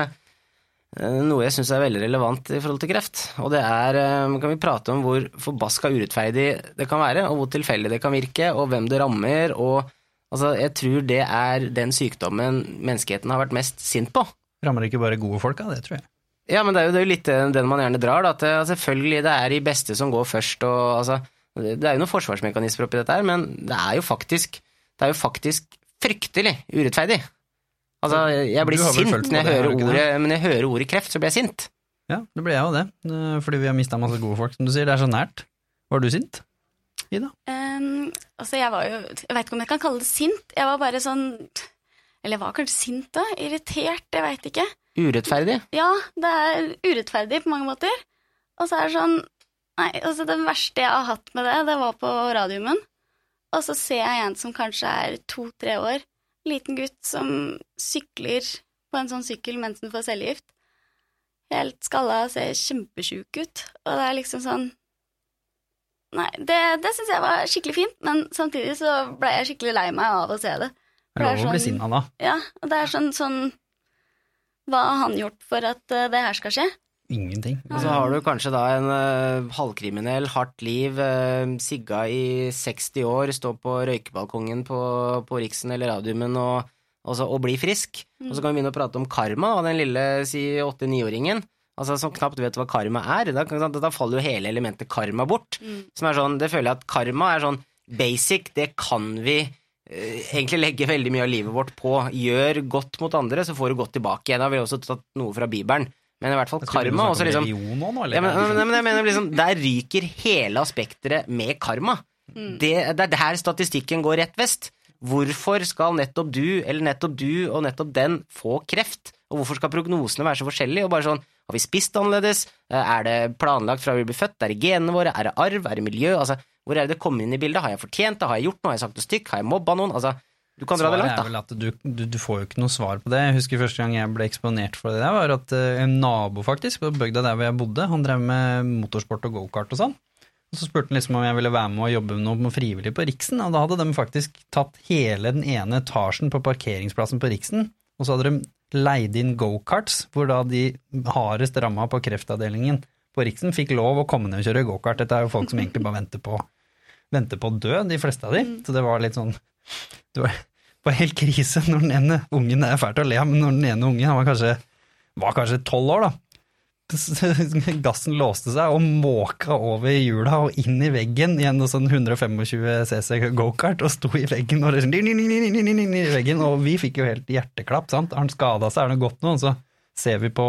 Eh, noe jeg syns er veldig relevant i forhold til kreft. Og det er eh, Kan vi prate om hvor forbaska urettferdig det kan være, og hvor tilfeldig det kan virke, og hvem det rammer, og Altså, jeg tror det er den sykdommen menneskeheten har vært mest sint på. Rammer ikke bare gode folk av det, tror jeg. Ja, men det er jo, det er jo litt den den man gjerne drar, da. At det, selvfølgelig det er de beste som går først, og altså Det er jo noen forsvarsmekanismer oppi dette her, men det er jo faktisk Det er jo faktisk fryktelig urettferdig. Altså, jeg blir sint når jeg det, hører ordet Men jeg hører ordet kreft, så blir jeg sint. Ja, det blir jeg jo det, eh, fordi vi har mista masse gode folk, som du sier. Det er så nært. Var du sint? Ida? Um, altså, jeg var jo Jeg veit ikke om jeg kan kalle det sint. Jeg var bare sånn Eller jeg var kanskje sint, da? Irritert? Jeg veit ikke. Urettferdig. Ja, det er urettferdig på mange måter. Og så er det sånn Nei, altså det verste jeg har hatt med det, det var på radiumen. Og så ser jeg en som kanskje er to-tre år, liten gutt som sykler på en sånn sykkel mens han får cellegift. Helt skalla og ser kjempesjuk ut. Og det er liksom sånn Nei, det, det syns jeg var skikkelig fint, men samtidig så ble jeg skikkelig lei meg av å se det. Det er lov å bli sinna da. Ja, og det er sånn, sånn Hva har han gjort for at eh, det her skal skje? Ingenting. Og så har du kanskje da en uh, halvkriminell, hardt liv, uh, sigga i 60 år, stå på røykebalkongen på, på Riksen eller Radiumen og, og, så, og bli frisk. Og så kan vi begynne å prate om karma da, den lille si åtte-niåringen. Altså, som knapt vet hva karma er. Da, da faller jo hele elementet karma bort. Som er sånn, Det føler jeg at karma er sånn basic, det kan vi eh, egentlig legge veldig mye av livet vårt på. Gjør godt mot andre, så får du godt tilbake igjen. Da har vi også tatt noe fra Bibelen. Men i hvert fall karma også liksom nå, nå, ja, men, men, men jeg mener liksom, Der ryker hele aspekteret med karma. Det, det er der statistikken går rett vest. Hvorfor skal nettopp du, eller nettopp du og nettopp den få kreft? Og hvorfor skal prognosene være så forskjellige? Og bare sånn, Har vi spist annerledes? Er det planlagt fra vi blir født? Er det genene våre? Er det arv? Er det miljø? Altså, Hvor er det det kommer inn i bildet? Har jeg fortjent det? Har jeg gjort noe? Har jeg sagt noe stygt? Har jeg mobba noen? Altså, du kan dra det langt, er da. vel at du, du, du får jo ikke noe svar på det. Jeg husker første gang jeg ble eksponert for det der, var at eh, en nabo faktisk, på bygda der hvor jeg bodde, han drev med motorsport og gokart og sånn. Og Så spurte han liksom om jeg ville være med og jobbe med noe frivillig på Riksen, og da hadde de faktisk tatt hele den ene etasjen på parkeringsplassen på Riksen, og så hadde de leid inn gokarts, hvor da de hardest ramma på kreftavdelingen på Riksen fikk lov å komme ned og kjøre gokart. Dette er jo folk som egentlig bare venter på, venter på å dø, de fleste av de. Så det var litt sånn Det var, var helt krise når den ene ungen er fælt å le av, men når den ene ungen var kanskje var kanskje tolv år, da. Gassen låste seg og måka over hjula og inn i veggen i en sånn 125 cc gokart og sto i veggen og inn, i veggen, og vi fikk jo helt hjerteklapp, sant. Har han skada seg, er det godt nå? Og så ser vi på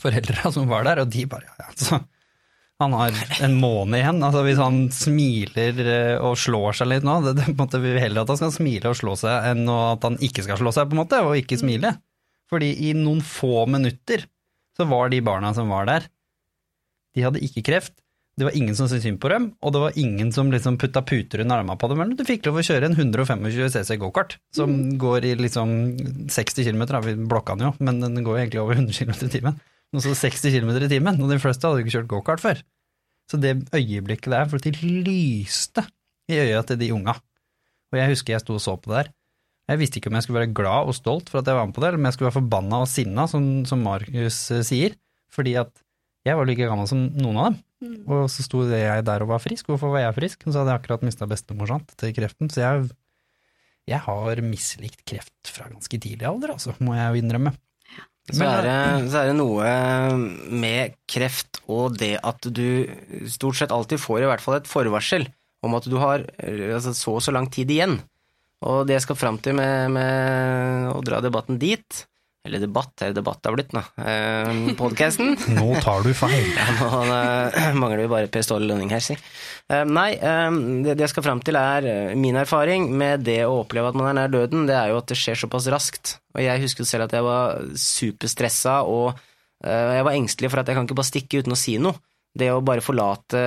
foreldra som var der, og de bare ja, ja. Så han har en måned igjen. altså Hvis han smiler eh, og slår seg litt nå, det, det, måte, vi vil heller at han skal smile og slå seg, enn at han ikke skal slå seg, på en måte, og ikke smile. Fordi i noen få minutter så var de barna som var der, de hadde ikke kreft. Det var ingen som syntes synd på dem, og det var ingen som liksom putta puter under armene på dem. Men du fikk lov å kjøre en 125 cc gokart, som går i liksom 60 km, vi blokka den jo, men den går egentlig over 100 km i timen. Og så 60 km i timen, og de fleste hadde jo ikke kjørt gokart før. Så det øyeblikket der, for de lyste i øya til de unga. Og jeg husker jeg sto og så på det der. Jeg visste ikke om jeg skulle være glad og stolt for at jeg var med på det, eller om jeg skulle være forbanna og sinna, som, som Markus eh, sier, fordi at jeg var like gammel som noen av dem. Mm. Og så sto jeg der og var frisk. Hvorfor var jeg frisk? Og så hadde jeg akkurat mista bestemor sant, til kreften. Så jeg, jeg har mislikt kreft fra ganske tidlig alder, altså, må jeg jo innrømme. Så er, det, så er det noe med kreft og det at du stort sett alltid får i hvert fall et forvarsel om at du har altså, så og så lang tid igjen. Og det jeg skal fram til med, med å dra debatten dit, eller debatt, eller debatt har blitt, da, eh, podkasten Nå tar du feil. ja, nå eh, mangler vi bare Per Ståle Lønning her, si. Eh, nei, eh, det, det jeg skal fram til er eh, min erfaring med det å oppleve at man er nær døden, det er jo at det skjer såpass raskt. Og jeg husker selv at jeg var superstressa, og eh, jeg var engstelig for at jeg kan ikke bare stikke uten å si noe. Det å bare forlate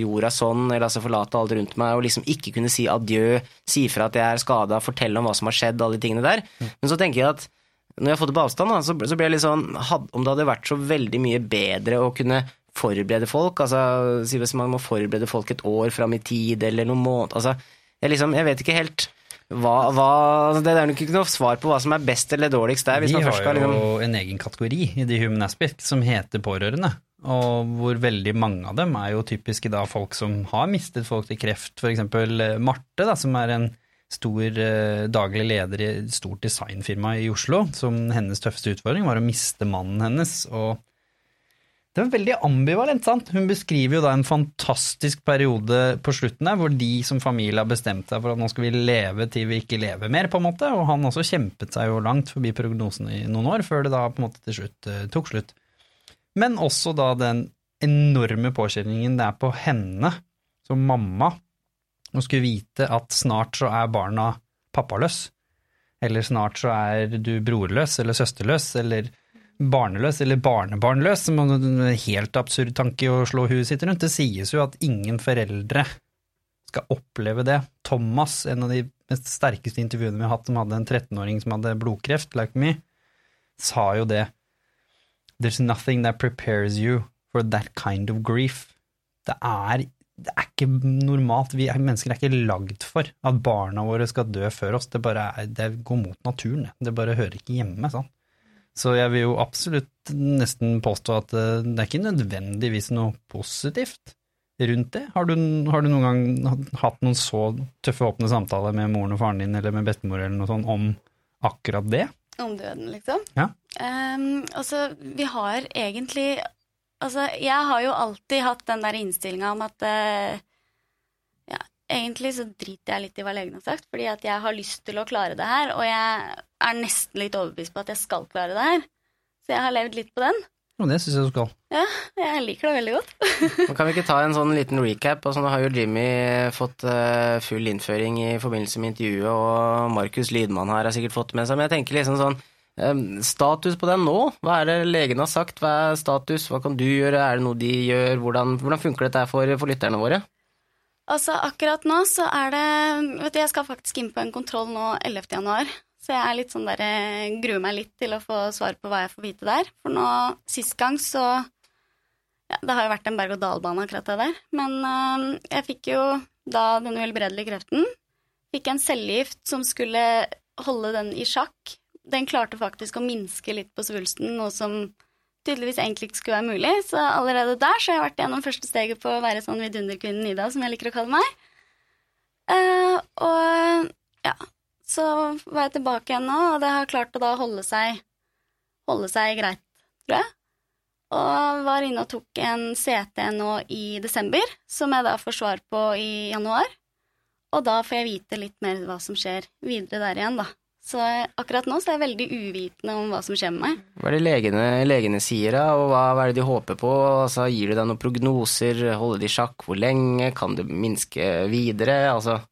jorda sånn, eller altså forlate alt rundt meg, og liksom ikke kunne si adjø, si fra at jeg er skada, fortelle om hva som har skjedd, alle de tingene der. Men så tenker jeg at når jeg har fått det på avstand, da, så, ble blir jeg litt sånn Om det hadde vært så veldig mye bedre å kunne forberede folk, altså si hvis man må forberede folk et år fram i tid, eller noen måneder altså, jeg, liksom, jeg vet ikke helt hva, hva altså, Det er nok ikke noe svar på hva som er best eller dårligst der. Vi har jo liksom en egen kategori i The Human Aspect som heter pårørende. Og hvor veldig mange av dem er jo typiske da folk som har mistet folk til kreft. Eksempel eh, Marte, da, som er en stor eh, daglig leder i et stort designfirma i Oslo. Som hennes tøffeste utfordring var å miste mannen hennes. Og det var veldig ambivalent, sant. Hun beskriver jo da en fantastisk periode på slutten der, hvor de som familie har bestemt seg for at nå skal vi leve til vi ikke lever mer, på en måte. Og han også kjempet seg jo langt forbi prognosen i noen år, før det da på en måte til slutt eh, tok slutt. Men også da den enorme påkjenningen det er på henne, som mamma, å skulle vite at snart så er barna pappaløs. Eller snart så er du brorløs eller søsterløs eller barneløs eller barnebarnløs, som er en helt absurd tanke å slå huet sitt rundt. Det sies jo at ingen foreldre skal oppleve det. Thomas, en av de mest sterkeste intervjuene vi har hatt, som hadde en 13-åring som hadde blodkreft, like me, sa jo det. There's nothing that prepares you for that kind of grief. Det er, det er ikke normalt. Vi er, mennesker er ikke lagd for at barna våre skal dø før oss. Det, bare er, det går mot naturen. det. Det bare hører ikke hjemme. sånn. Så jeg vil jo absolutt nesten påstå at eh, det er ikke nødvendigvis noe positivt rundt det. Har du, har du noen gang hatt noen så tøffe åpne samtaler med moren og faren din eller med bestemor eller noe sånt om akkurat det? Om døden, liksom? Ja. Um, altså, vi har egentlig Altså, jeg har jo alltid hatt den der innstillinga om at uh, Ja, egentlig så driter jeg litt i hva legen har sagt, fordi at jeg har lyst til å klare det her, og jeg er nesten litt overbevist på at jeg skal klare det her. Så jeg har levd litt på den. Og det syns jeg du skal. Ja, jeg liker det veldig godt. Men Kan vi ikke ta en sånn liten recap? Altså, nå har jo Jimmy fått eh, full innføring i forbindelse med intervjuet, og Markus Lydmann her har sikkert fått med seg, men jeg tenker liksom sånn Status på den nå? Hva er det legen har sagt? Hva er status? Hva kan du gjøre? Er det noe de gjør? Hvordan, hvordan funker dette for, for lytterne våre? Altså, akkurat nå så er det Vet du, jeg skal faktisk inn på en kontroll nå 11. januar. Så jeg er litt sånn der, eh, gruer meg litt til å få svar på hva jeg får vite der. For nå, sist gang så Ja, det har jo vært en berg-og-dal-bane, akkurat det der. Men øh, jeg fikk jo da den uhelbredelige kreften. Fikk en cellegift som skulle holde den i sjakk. Den klarte faktisk å minske litt på svulsten, noe som tydeligvis egentlig ikke skulle være mulig. Så allerede der så har jeg vært gjennom første steget på å være sånn vidunderkvinnen Ida, som jeg liker å kalle meg. Uh, og ja, så var jeg tilbake igjen nå, og det har klart å da holde seg, holde seg greit, tror jeg. Og var inne og tok en CT nå i desember, som jeg da får svar på i januar. Og da får jeg vite litt mer hva som skjer videre der igjen, da. Så akkurat nå så er jeg veldig uvitende om hva som skjer med meg. Hva er det legene, legene sier, da, og hva, hva er det de håper på? Altså, gir du deg noen prognoser? Holder de sjakk? Hvor lenge? Kan det minske videre? Altså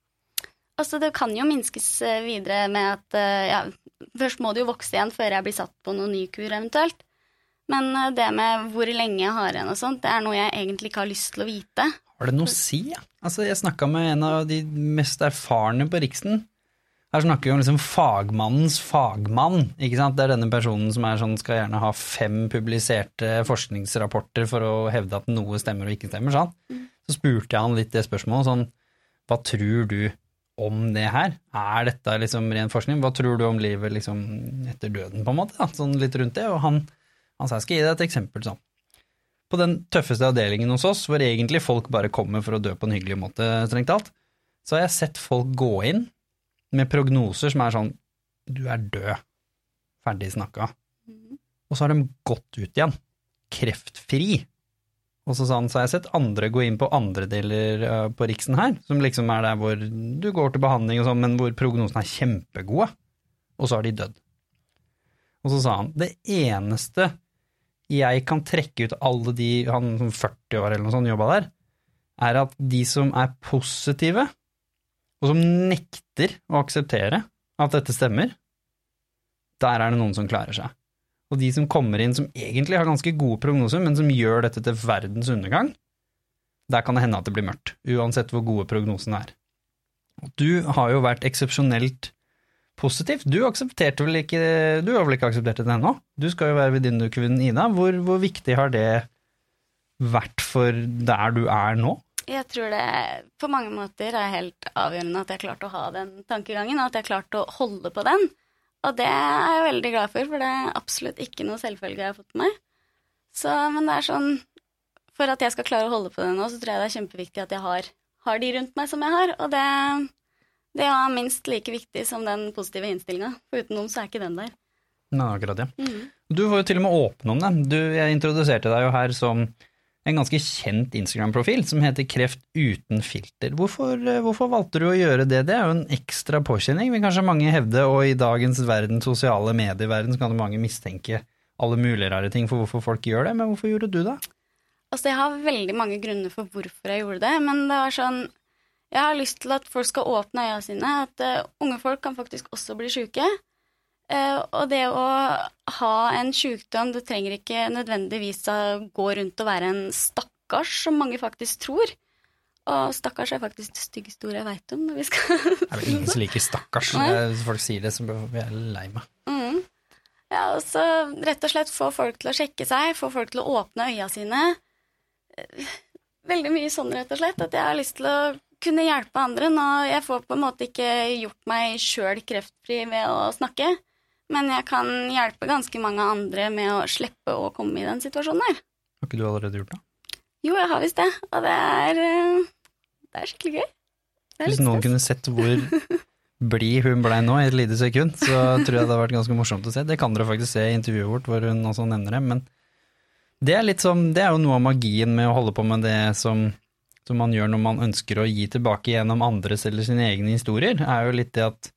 Altså, det kan jo minskes eh, videre med at eh, ja, først må det jo vokse igjen før jeg blir satt på noen ny kur eventuelt. Men eh, det med hvor lenge jeg har igjen og sånt, det er noe jeg egentlig ikke har lyst til å vite. Har det noe å si? Altså, jeg snakka med en av de mest erfarne på Riksen. Her snakker vi om liksom fagmannens fagmann. ikke sant? Det er denne personen som er sånn, skal gjerne ha fem publiserte forskningsrapporter for å hevde at noe stemmer og ikke stemmer. sant? Så spurte jeg han litt det spørsmålet, sånn, hva tror du om det her? Er dette liksom ren forskning? Hva tror du om livet liksom etter døden, på en måte? Da? Sånn litt rundt det. Og han, han sa jeg skal gi deg et eksempel sånn. På den tøffeste avdelingen hos oss, hvor egentlig folk bare kommer for å dø på en hyggelig måte, strengt talt, så har jeg sett folk gå inn med prognoser som er sånn du er død, ferdig snakka. Og så har de gått ut igjen, kreftfri. Og så sa han, så har jeg sett andre gå inn på andre deler eh, på Riksen her, som liksom er der hvor du går til behandling og sånn, men hvor prognosene er kjempegode, og så har de dødd. Og så sa han, det eneste jeg kan trekke ut alle de, han som 40 år eller noe sånt jobba der, er at de som er positive, og som nekter å akseptere at dette stemmer, der er det noen som klarer seg. Og de som kommer inn som egentlig har ganske gode prognoser, men som gjør dette til verdens undergang, der kan det hende at det blir mørkt, uansett hvor gode prognosene er. Du har jo vært eksepsjonelt positiv. Du aksepterte vel ikke Du har vel ikke akseptert det ennå? Du skal jo være venninnekvinnen Ida. Hvor, hvor viktig har det vært for der du er nå? Jeg tror det på mange måter er helt avgjørende at jeg klarte å ha den tankegangen, og at jeg klarte å holde på den. Og det er jeg veldig glad for, for det er absolutt ikke noe selvfølge jeg har fått med meg. Så, men det er sånn For at jeg skal klare å holde på det nå, så tror jeg det er kjempeviktig at jeg har, har de rundt meg som jeg har. Og det, det er minst like viktig som den positive innstillinga. For uten noen så er ikke den der. Nei, akkurat, ja. Mhm. Du var jo til og med åpen om det. Du, jeg introduserte deg jo her som en ganske kjent Instagram-profil som heter Kreft uten filter. Hvorfor, eh, hvorfor valgte du å gjøre det? Det er jo en ekstra påkjenning, vil kanskje mange hevde, og i dagens verden, sosiale medieverden, så kan mange mistenke alle mulige rare ting for hvorfor folk gjør det, men hvorfor gjorde du det? Altså, jeg har veldig mange grunner for hvorfor jeg gjorde det, men det var sånn Jeg har lyst til at folk skal åpne øya sine, at uh, unge folk kan faktisk også bli sjuke. Eh, og det å ha en sykdom, det trenger ikke nødvendigvis å gå rundt og være en stakkars, som mange faktisk tror. Og stakkars er faktisk det styggeste ordet jeg veit om. når vi skal... Det er vel ingen som liker stakkars. Hvis folk sier det, så blir jeg lei meg. Mm. Ja, og så rett og slett få folk til å sjekke seg, få folk til å åpne øya sine. Eh, Veldig mye sånn, rett og slett, at jeg har lyst til å kunne hjelpe andre. Nå, jeg får på en måte ikke gjort meg sjøl kreftfri ved å snakke, men jeg kan hjelpe ganske mange andre med å slippe å komme i den situasjonen her. Har ikke du allerede gjort det? Jo, jeg har visst det, og det er, eh, det er skikkelig gøy. Er Hvis noen kunne sett hvor blid hun blei nå i et lite sekund, så tror jeg det hadde vært ganske morsomt å se. Det kan dere faktisk se i intervjuet vårt hvor hun også nevner det, men det er, som, det er jo noe av magien med å holde på med det som, som man gjør når man ønsker å gi tilbake gjennom andres eller sine egne historier, er jo litt det at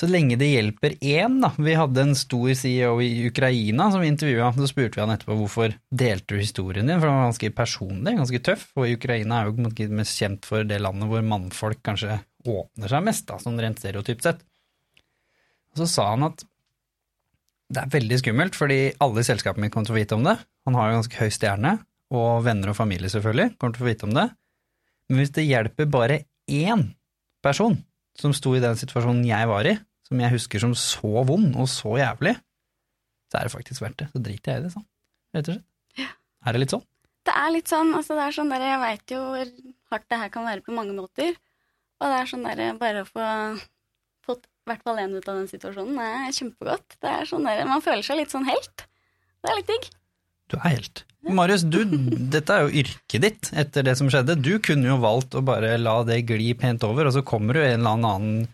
så lenge det hjelper én, da. Vi hadde en stor CEO i Ukraina som vi intervjua, så spurte vi han etterpå hvorfor delte du historien din, for den var ganske personlig, ganske tøff, og Ukraina er jo mest kjent for det landet hvor mannfolk kanskje åpner seg mest, da, sånn rent stereotypt sett. Og så sa han at det er veldig skummelt, fordi alle i selskapet mitt kommer til å få vite om det. Han har jo ganske høy stjerne, og venner og familie selvfølgelig kommer til å få vite om det. Men hvis det hjelper bare én person som sto i den situasjonen jeg var i, som jeg husker som så vond og så jævlig, så er det faktisk verdt det. Så driter jeg i det, sånn. Rett og slett. Er det litt sånn? Det er litt sånn, altså det er sånn der, jeg veit jo hvor hardt det her kan være på mange måter. Og det er sånn der, bare å få fått i hvert fall én ut av den situasjonen, er kjempegodt. Det er sånn der, Man føler seg litt sånn helt. Det er litt digg. Du er helt. Marius, du, dette er jo yrket ditt etter det som skjedde. Du kunne jo valgt å bare la det gli pent over, og så kommer du en eller annen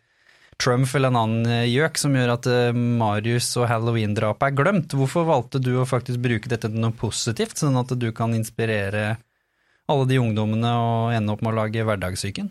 Trump eller en annen eh, gjøk som gjør at eh, Marius og halloween-drapet er glemt. Hvorfor valgte du å faktisk bruke dette til noe positivt, sånn at du kan inspirere alle de ungdommene og ende opp med å lage hverdagssyken?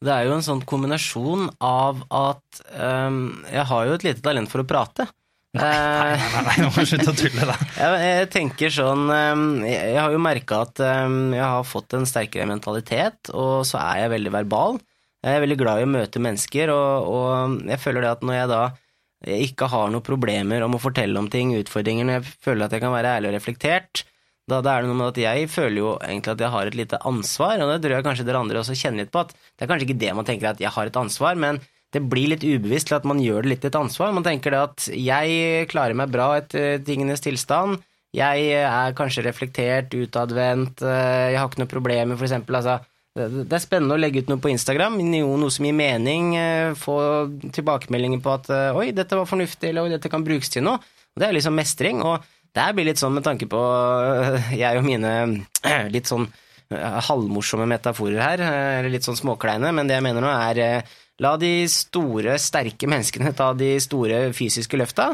Det er jo en sånn kombinasjon av at um, jeg har jo et lite talent for å prate. Nei, Eh, nei, nei, nå må du slutte å tulle, da. jeg, jeg tenker sånn ehm, Jeg jeg har jo merka at ehm, jeg har fått en sterkere mentalitet, og så er jeg veldig verbal. Jeg er veldig glad i å møte mennesker, og, og jeg føler det at når jeg da ikke har noen problemer om å fortelle om ting, utfordringer, når jeg føler at jeg kan være ærlig og reflektert, da, da er det noe med at jeg føler jo egentlig at jeg har et lite ansvar, og det tror jeg kanskje dere andre også kjenner litt på, at det er kanskje ikke det man tenker at jeg har et ansvar, men det blir litt ubevisst til at man gjør det litt til et ansvar. Man tenker det at jeg klarer meg bra etter tingenes tilstand, jeg er kanskje reflektert, utadvendt, jeg har ikke noe problemer, for eksempel, altså det er spennende å legge ut noe på Instagram, noe som gir mening, få tilbakemeldinger på at oi, dette var fornuftig, eller oi, dette kan brukes til noe. Det er liksom mestring, og det blir litt sånn med tanke på jeg og mine litt sånn halvmorsomme metaforer her, eller litt sånn småkleine, men det jeg mener nå er la de store, sterke menneskene ta de store fysiske løfta.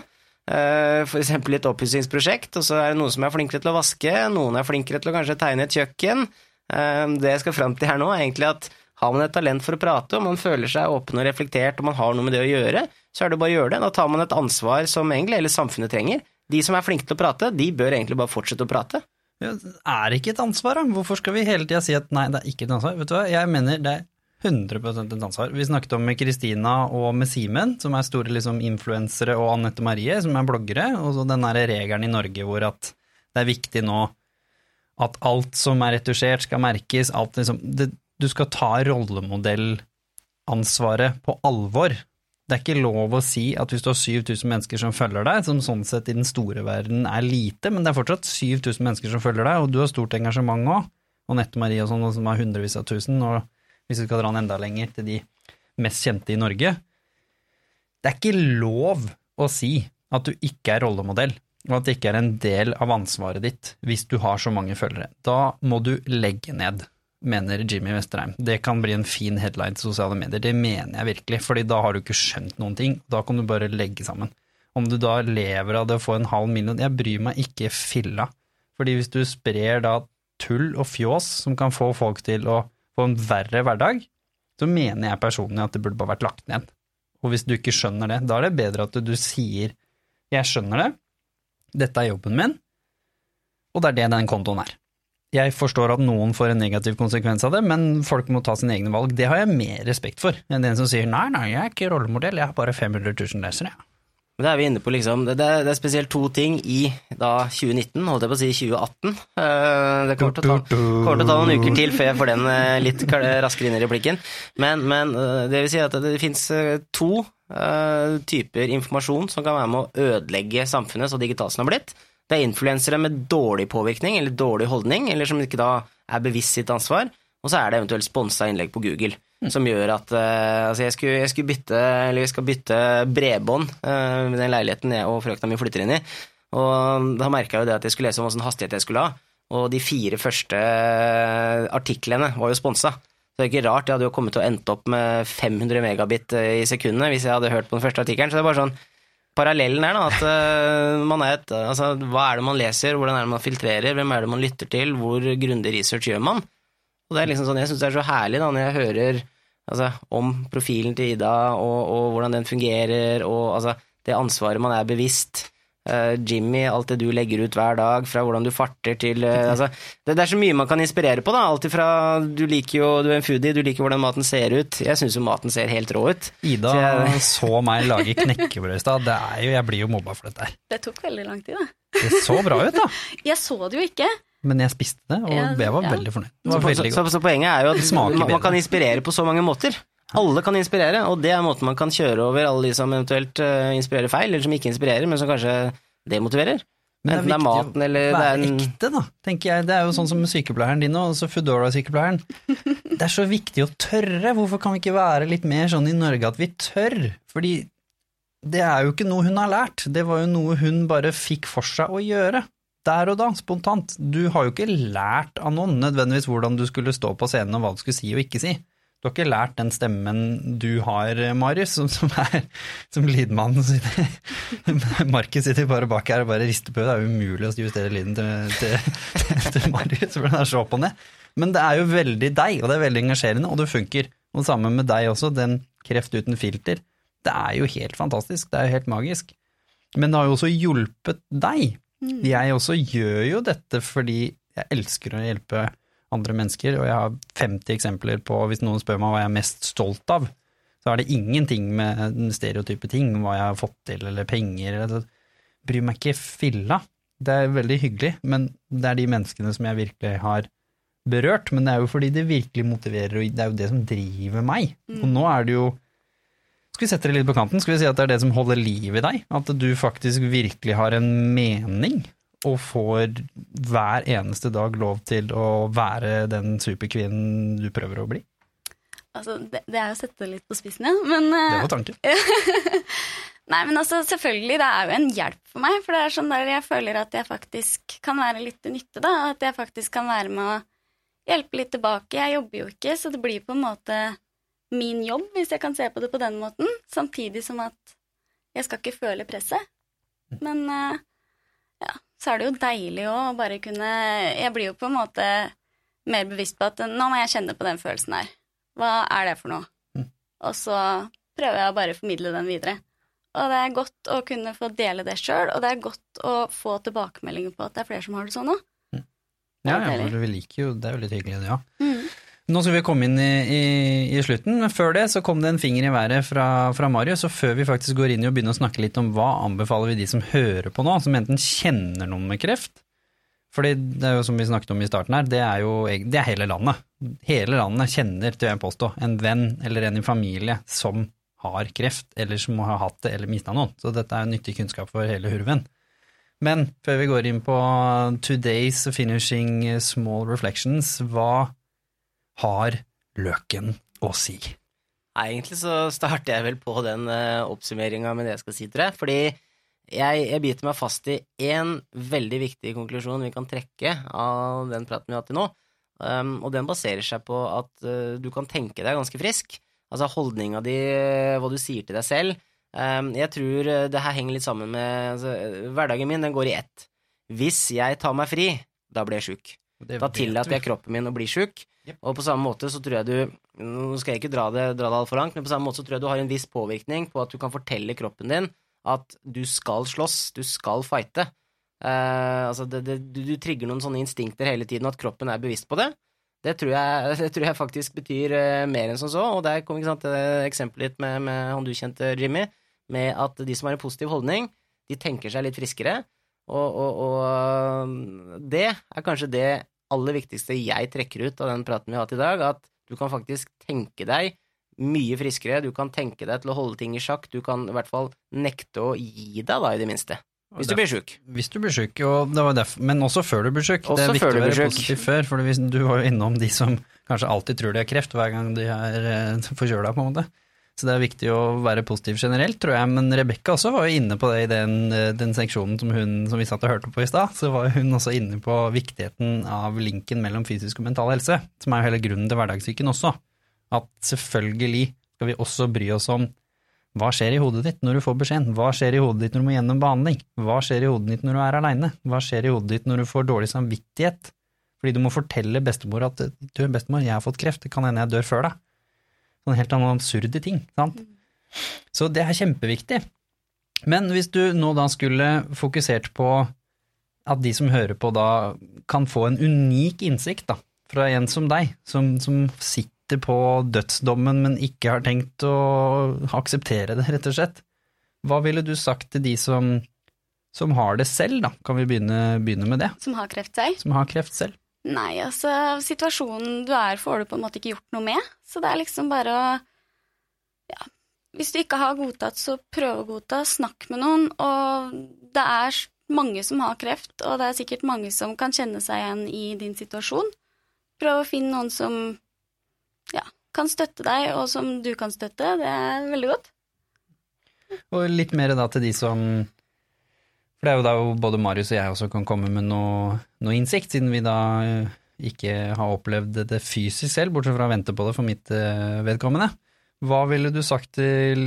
For eksempel et oppussingsprosjekt, og så er det noen som er flinkere til å vaske, noen er flinkere til å kanskje tegne et kjøkken. Det jeg skal fram til her nå, er egentlig at har man et talent for å prate, og man føler seg åpen og reflektert, og man har noe med det å gjøre, så er det bare å gjøre det. Da tar man et ansvar som egentlig hele samfunnet trenger. De som er flinke til å prate, de bør egentlig bare fortsette å prate. Ja, er ikke et ansvar, da? Hvorfor skal vi hele tida si at nei, det er ikke et ansvar? Vet du hva, jeg mener det er 100% et ansvar. Vi snakket om Kristina og med Simen, som er store liksom, influensere, og Anette Marie, som er bloggere, og så den derre regelen i Norge hvor at det er viktig nå at alt som er retusjert, skal merkes, alt liksom det, Du skal ta rollemodellansvaret på alvor. Det er ikke lov å si at hvis du har 7000 mennesker som følger deg, som sånn sett i den store verden er lite, men det er fortsatt 7000 mennesker som følger deg, og du har stort engasjement òg, og Nette Marie og sånn, som har hundrevis av tusen, og hvis vi skal dra den enda lenger til de mest kjente i Norge. Det er ikke lov å si at du ikke er rollemodell, og at det ikke er en del av ansvaret ditt hvis du har så mange følgere. Da må du legge ned mener Jimmy Vesterheim. Det kan bli en fin headline til sosiale medier, det mener jeg virkelig, fordi da har du ikke skjønt noen ting, da kan du bare legge sammen. Om du da lever av det å få en halv million, jeg bryr meg ikke filla, fordi hvis du sprer da tull og fjås som kan få folk til å få en verre hverdag, så mener jeg personlig at det burde bare vært lagt ned. Og hvis du ikke skjønner det, da er det bedre at du sier jeg skjønner det, dette er jobben min, og det er det den kontoen er. Jeg forstår at noen får en negativ konsekvens av det, men folk må ta sine egne valg. Det har jeg mer respekt for enn den som sier nei, nei, jeg er ikke rollemodell, jeg har bare 500 000 lesere. Men Det er vi inne på liksom, det, det, er spesielt to ting i da 2019, holdt jeg på å si 2018. Det kommer til, ta, kommer til å ta, noen uker til før jeg får den litt raskere inn i replikken. Men, men det vil si at det, det fins to typer informasjon som kan være med å ødelegge samfunnet så digitalt som det har blitt. Det er influensere med dårlig påvirkning eller dårlig holdning, eller som ikke da er bevisst sitt ansvar. Og så er det eventuelt sponsa innlegg på Google, mm. som gjør at uh, Altså, jeg skulle, jeg skulle, bytte, eller vi skal bytte bredbånd uh, med den leiligheten jeg og frøkna mi flytter inn i. Og da merka jeg jo det at jeg skulle lese om hvilken hastighet jeg skulle ha. Og de fire første artiklene var jo sponsa. Så det er ikke rart jeg hadde jo kommet til å endt opp med 500 megabit i sekundet hvis jeg hadde hørt på den første artikkelen. Så det er bare sånn parallellen er da, at uh, man er et, altså, hva er det man leser, hvordan er det man filtrerer, hvem er det man lytter til, hvor grundig research gjør man? Og det er liksom sånn, Jeg syns det er så herlig da, når jeg hører altså, om profilen til Ida, og, og, hvordan den fungerer, og altså, det ansvaret man er bevisst. Uh, Jimmy, alt det du legger ut hver dag, fra hvordan du farter til uh, altså, det, det, er så mye man kan inspirere på, da. Alt ifra Du liker jo Du er en foodie, du liker hvordan maten ser ut. Jeg syns jo maten ser helt rå ut. Ida så, jeg, så meg lage knekkebrød i stad. Jeg blir jo mobba for dette her. Det tok veldig lang tid, da. Det så bra ut, da. jeg så det jo ikke. Men jeg spiste det, og jeg var ja. veldig fornøyd. Så, veldig så, så, poenget er jo at man, man kan inspirere på så mange måter. Alle kan inspirere, og det er måten man kan kjøre over alle de som eventuelt uh, inspirerer feil, eller som ikke inspirerer, men som kanskje demotiverer. Men Enten det er, maten eller det er en ekte, da, tenker jeg. Det er jo sånn som sykepleieren din og også Foodora-sykepleieren. Det er så viktig å tørre. Hvorfor kan vi ikke være litt mer sånn i Norge at vi tør? Fordi det er jo ikke noe hun har lært, det var jo noe hun bare fikk for seg å gjøre. Der og da, spontant. Du har jo ikke lært av noen nødvendigvis hvordan du skulle stå på scenen og hva du skulle si og ikke si. Du har ikke lært den stemmen du har, Marius, som, som er som lydmannen sitter Markus sitter bare bak her og bare rister på. Det er umulig å justere lyden til, til, til Marius, for den er så opp og ned. Men det er jo veldig deg, og det er veldig engasjerende, og det funker. Og det samme med deg også, den Kreft uten filter. Det er jo helt fantastisk, det er jo helt magisk. Men det har jo også hjulpet deg. Mm. Jeg også gjør jo dette fordi jeg elsker å hjelpe andre mennesker, og jeg har 50 eksempler på, hvis noen spør meg hva jeg er mest stolt av, Så er det ingenting med stereotype ting, hva jeg har fått til, eller penger, eller Bryr meg ikke filla. Det er veldig hyggelig, men det er de menneskene som jeg virkelig har berørt. Men det er jo fordi det virkelig motiverer, og det er jo det som driver meg. Og nå er det jo Skal vi sette det litt på kanten? Skal vi si at det er det som holder liv i deg? At du faktisk virkelig har en mening? Og får hver eneste dag lov til å være den superkvinnen du prøver å bli? Altså, det, det er jo å sette det litt på spissen, ja. Men Det eh, var tanken. Nei, men altså, selvfølgelig, det er jo en hjelp for meg. For det er sånn der jeg føler at jeg faktisk kan være litt til nytte, da. At jeg faktisk kan være med å hjelpe litt tilbake. Jeg jobber jo ikke, så det blir på en måte min jobb, hvis jeg kan se på det på den måten. Samtidig som at jeg skal ikke føle presset. Men eh, ja, så er det jo deilig òg å bare kunne Jeg blir jo på en måte mer bevisst på at nå må jeg kjenne på den følelsen her. Hva er det for noe? Mm. Og så prøver jeg å bare formidle den videre. Og det er godt å kunne få dele det sjøl, og det er godt å få tilbakemeldinger på at det er flere som har det sånn òg. Ja, Det er ja, for vi liker jo Det er jo litt hyggelig, det, ja. Mm. Nå skal vi komme inn i, i, i slutten, men før det så kom det en finger i været fra, fra Marius. Og før vi faktisk går inn i å begynne å snakke litt om hva anbefaler vi de som hører på nå, som enten kjenner noen med kreft Fordi det er jo som vi snakket om i starten her, det er jo det er hele landet. Hele landet kjenner, til jeg påstå, en venn eller en i familie som har kreft, eller som har hatt det eller mista noen. Så dette er nyttig kunnskap for hele hurven. Men før vi går inn på today's finishing small reflections, hva har løken å si? Nei, egentlig så starter jeg vel på den uh, oppsummeringa med det jeg skal si til deg. Fordi jeg, jeg biter meg fast i én veldig viktig konklusjon vi kan trekke av den praten vi har hatt til nå. Um, og den baserer seg på at uh, du kan tenke deg ganske frisk. Altså holdninga di, uh, hva du sier til deg selv. Um, jeg tror det her henger litt sammen med altså, Hverdagen min den går i ett. Hvis jeg tar meg fri, da blir jeg sjuk. Da tillater jeg kroppen min å bli sjuk. Og på samme måte så tror jeg du Nå skal jeg ikke dra det, dra det altfor langt, men på samme måte så tror jeg du har en viss påvirkning på at du kan fortelle kroppen din at du skal slåss, du skal fighte. Uh, altså det, det, du, du trigger noen sånne instinkter hele tiden, at kroppen er bevisst på det. Det tror jeg, det tror jeg faktisk betyr uh, mer enn som så, og der kom ikke sant, eksempelet ditt med, med han du kjente, Jimmy, med at de som har en positiv holdning, de tenker seg litt friskere. Og, og, og det er kanskje det aller viktigste jeg trekker ut av den praten vi har hatt i dag, at du kan faktisk tenke deg mye friskere, du kan tenke deg til å holde ting i sjakk, du kan i hvert fall nekte å gi deg, da, i det minste. Hvis du blir sjuk. Hvis du blir syk, og det var derfor, men også før du blir syk. Det er viktig å være positiv før, for du var jo innom de som kanskje alltid tror de har kreft hver gang de er eh, forkjøla, på en måte. Så det er viktig å være positiv generelt, tror jeg. Men Rebekka også var jo inne på det i den, eh, den seksjonen som, hun, som vi satt og hørte på i stad. Så var hun også inne på viktigheten av linken mellom fysisk og mental helse, som er jo hele grunnen til hverdagssyken også. At selvfølgelig skal vi også bry oss om hva skjer i hodet ditt når du får beskjeden? Hva skjer i hodet ditt når du må gjennom behandling? Hva skjer i hodet ditt når du er aleine? Hva skjer i hodet ditt når du får dårlig samvittighet? Fordi du må fortelle bestemor at du, bestemor, jeg har fått kreft, det kan hende jeg dør før deg. Sånne helt absurde ting, sant? Så det er kjempeviktig. Men hvis du nå da skulle fokusert på at de som hører på da kan få en unik innsikt da, fra en som deg, som, som sitter på dødsdommen, men ikke har tenkt å akseptere det, rett og slett. Hva ville du sagt til de som, som har det selv, da? Kan vi begynne, begynne med det? Som har kreft selv. Som har kreft selv? Nei, altså, situasjonen du er, får du på en måte ikke gjort noe med. Så det er liksom bare å Ja, hvis du ikke har godtatt, så prøv å godta. Snakk med noen. Og det er mange som har kreft, og det er sikkert mange som kan kjenne seg igjen i din situasjon. Prøv å finne noen som ja, kan støtte deg, og som du kan støtte. Det er veldig godt. Og litt mer da til de som For det er jo da både Marius og jeg også kan komme med noe, noe innsikt, siden vi da eh, ikke har opplevd det fysisk selv, bortsett fra å vente på det for mitt eh, vedkommende. Hva ville du sagt til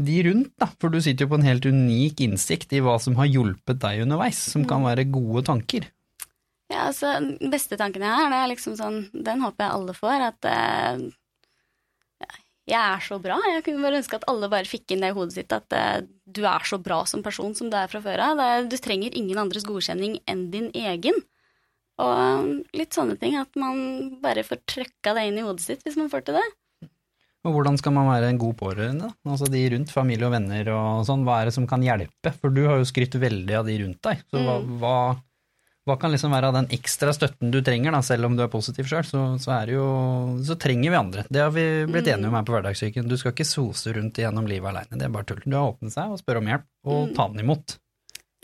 de rundt, da? For du sitter jo på en helt unik innsikt i hva som har hjulpet deg underveis, som kan være gode tanker. Ja, altså, Den beste tanken jeg har, det er liksom sånn Den håper jeg alle får. At eh, jeg er så bra. Jeg kunne bare ønske at alle bare fikk inn det i hodet sitt at uh, du er så bra som person som du er fra før av. Du trenger ingen andres godkjenning enn din egen. Og eh, litt sånne ting. At man bare får trøkka det inn i hodet sitt hvis man får til det. Og hvordan skal man være en god pårørende? Altså de rundt, familie og venner og sånn, hva er det som kan hjelpe? For du har jo skrytt veldig av de rundt deg, så hva, hva, hva kan liksom være den ekstra støtten du trenger, da, selv om du er positiv sjøl, så, så, det jo, så trenger vi andre. Det har vi blitt enige om her på Hverdagssyken. Du skal ikke sose rundt igjennom livet aleine, det er bare tull. Du har åpnet seg og spør om hjelp, og ta den imot.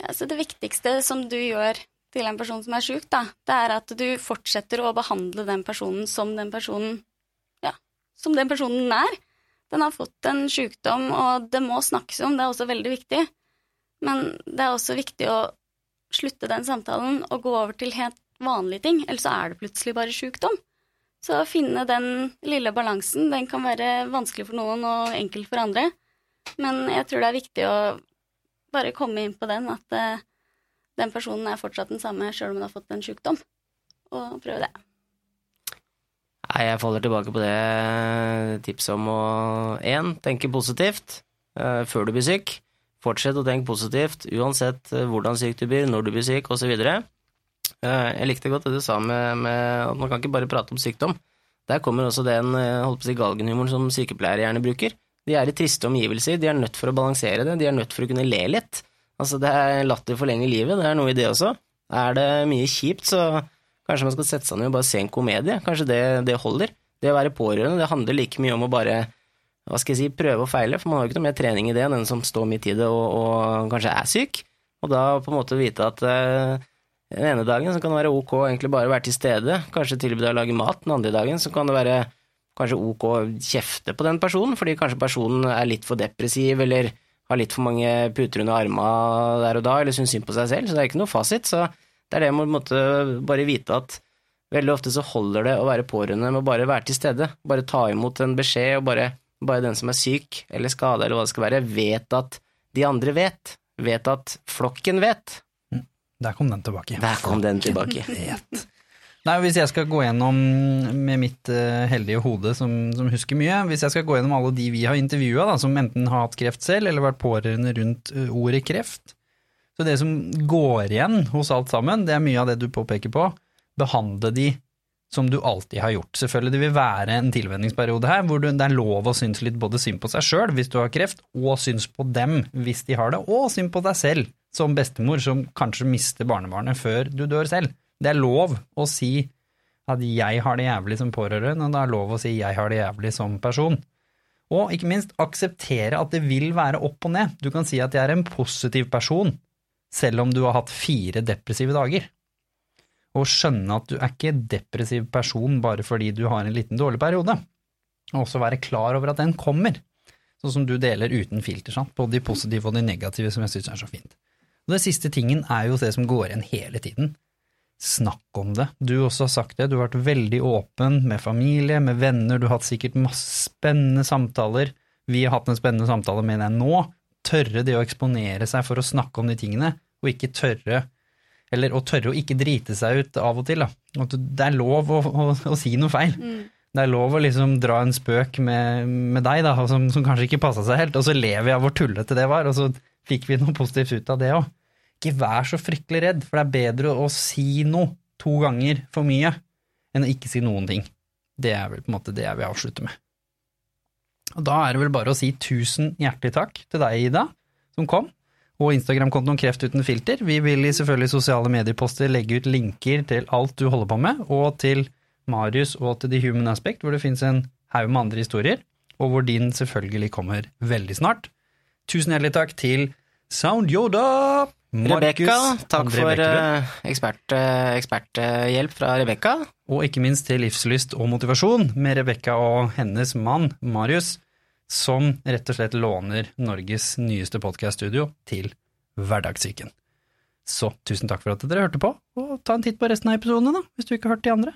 Ja, så det viktigste som du gjør til en person som er sjuk, da, det er at du fortsetter å behandle den personen som den personen ja, som den personen er. Den har fått en sjukdom, og det må snakkes om, det er også veldig viktig. Men det er også viktig å slutte den samtalen og gå over til helt vanlige ting, ellers så er det plutselig bare sjukdom. Så å finne den lille balansen, den kan være vanskelig for noen og enkel for andre. Men jeg tror det er viktig å bare komme inn på den, at eh, den personen er fortsatt den samme sjøl om hun har fått en sjukdom, og prøve det. Nei, jeg faller tilbake på det tipset om å én, tenke positivt eh, før du blir syk. Fortsett å tenke positivt uansett eh, hvordan syk du blir, når du blir syk osv. Uh, jeg likte godt det du sa med, med at man kan ikke bare prate om sykdom. Der kommer også den eh, holdt på å si, galgenhumoren som sykepleiere gjerne bruker. De er i triste omgivelser, de er nødt for å balansere det, de er nødt for å kunne le litt. Altså, det er latter forlenger livet, det er noe i det også. Er det mye kjipt, så kanskje man skal sette seg ned og bare se en komedie. Kanskje det, det holder. Det å være pårørende, det handler like mye om å bare hva skal jeg si, prøve og feile, for man har jo ikke noe mer trening i det enn den som står midt i det og, og kanskje er syk. Og da på en måte vite at uh, den ene dagen så kan det være ok egentlig bare være til stede, kanskje tilby deg å lage mat, den andre dagen så kan det være kanskje ok å kjefte på den personen, fordi kanskje personen er litt for depressiv eller har litt for mange puter under armene der og da, eller syns synd på seg selv, så det er ikke noe fasit. Så det er det med å måtte bare vite at veldig ofte så holder det å være pårørende med å bare være til stede, bare ta imot en beskjed, og bare, bare den som er syk eller skada eller hva det skal være, vet at de andre vet, vet at flokken vet. Der kom den tilbake. Der kom den tilbake. Vet. Nei, Hvis jeg skal gå gjennom med mitt uh, heldige hode som, som, husker mye, hvis jeg skal gå gjennom alle de vi har intervjua, som enten har hatt kreft selv eller vært pårørende rundt uh, ordet kreft Så det som går igjen hos alt sammen, det er mye av det du påpeker på. Behandle de som du alltid har gjort. Selvfølgelig det vil være en tilvenningsperiode her hvor det er lov å synes litt både synd på seg sjøl hvis du har kreft, og synes på dem hvis de har det, og synd på deg selv som bestemor som kanskje mister barnebarnet før du dør selv. Det er lov å si at jeg har det jævlig som pårørende, og det er lov å si jeg har det jævlig som person. Og ikke minst akseptere at det vil være opp og ned. Du kan si at jeg er en positiv person, selv om du har hatt fire depressive dager. Og skjønne at du er ikke depressiv person bare fordi du har en liten dårlig periode. Og også være klar over at den kommer, sånn som du deler uten filter, sant? både de positive og de negative, som jeg syns er så fint. Og det siste tingen er jo det som går igjen hele tiden. Snakk om det. Du også har sagt det, du har vært veldig åpen med familie, med venner, du har hatt sikkert masse spennende samtaler. Vi har hatt en spennende samtale med deg nå. Tørre det å eksponere seg for å snakke om de tingene, og ikke tørre eller å tørre å ikke drite seg ut av og til. Da. Det er lov å, å, å si noe feil. Mm. Det er lov å liksom dra en spøk med, med deg da, som, som kanskje ikke passa seg helt, og så ler vi av hvor tullete det var, og så fikk vi noe positivt ut av det òg. Ikke vær så fryktelig redd, for det er bedre å si noe to ganger for mye enn å ikke si noen ting. Det er vel på en måte det jeg vil avslutte med. Og da er det vel bare å si tusen hjertelig takk til deg, Ida, som kom, og Instagram-kontoen Kreft uten filter. Vi vil i selvfølgelig sosiale medieposter legge ut linker til alt du holder på med, og til Marius og til The Human Aspect, hvor det finnes en haug med andre historier, og hvor din selvfølgelig kommer veldig snart. Tusen hjertelig takk til Sound Yoda! Rebekka, takk for eksperthjelp ekspert, uh, eksperthjelp fra Rebekka. Og ikke minst til livslyst og motivasjon med Rebekka og hennes mann Marius, som rett og slett låner Norges nyeste podkaststudio til Hverdagssyken. Så tusen takk for at dere hørte på, og ta en titt på resten av episodene, da, hvis du ikke har hørt de andre.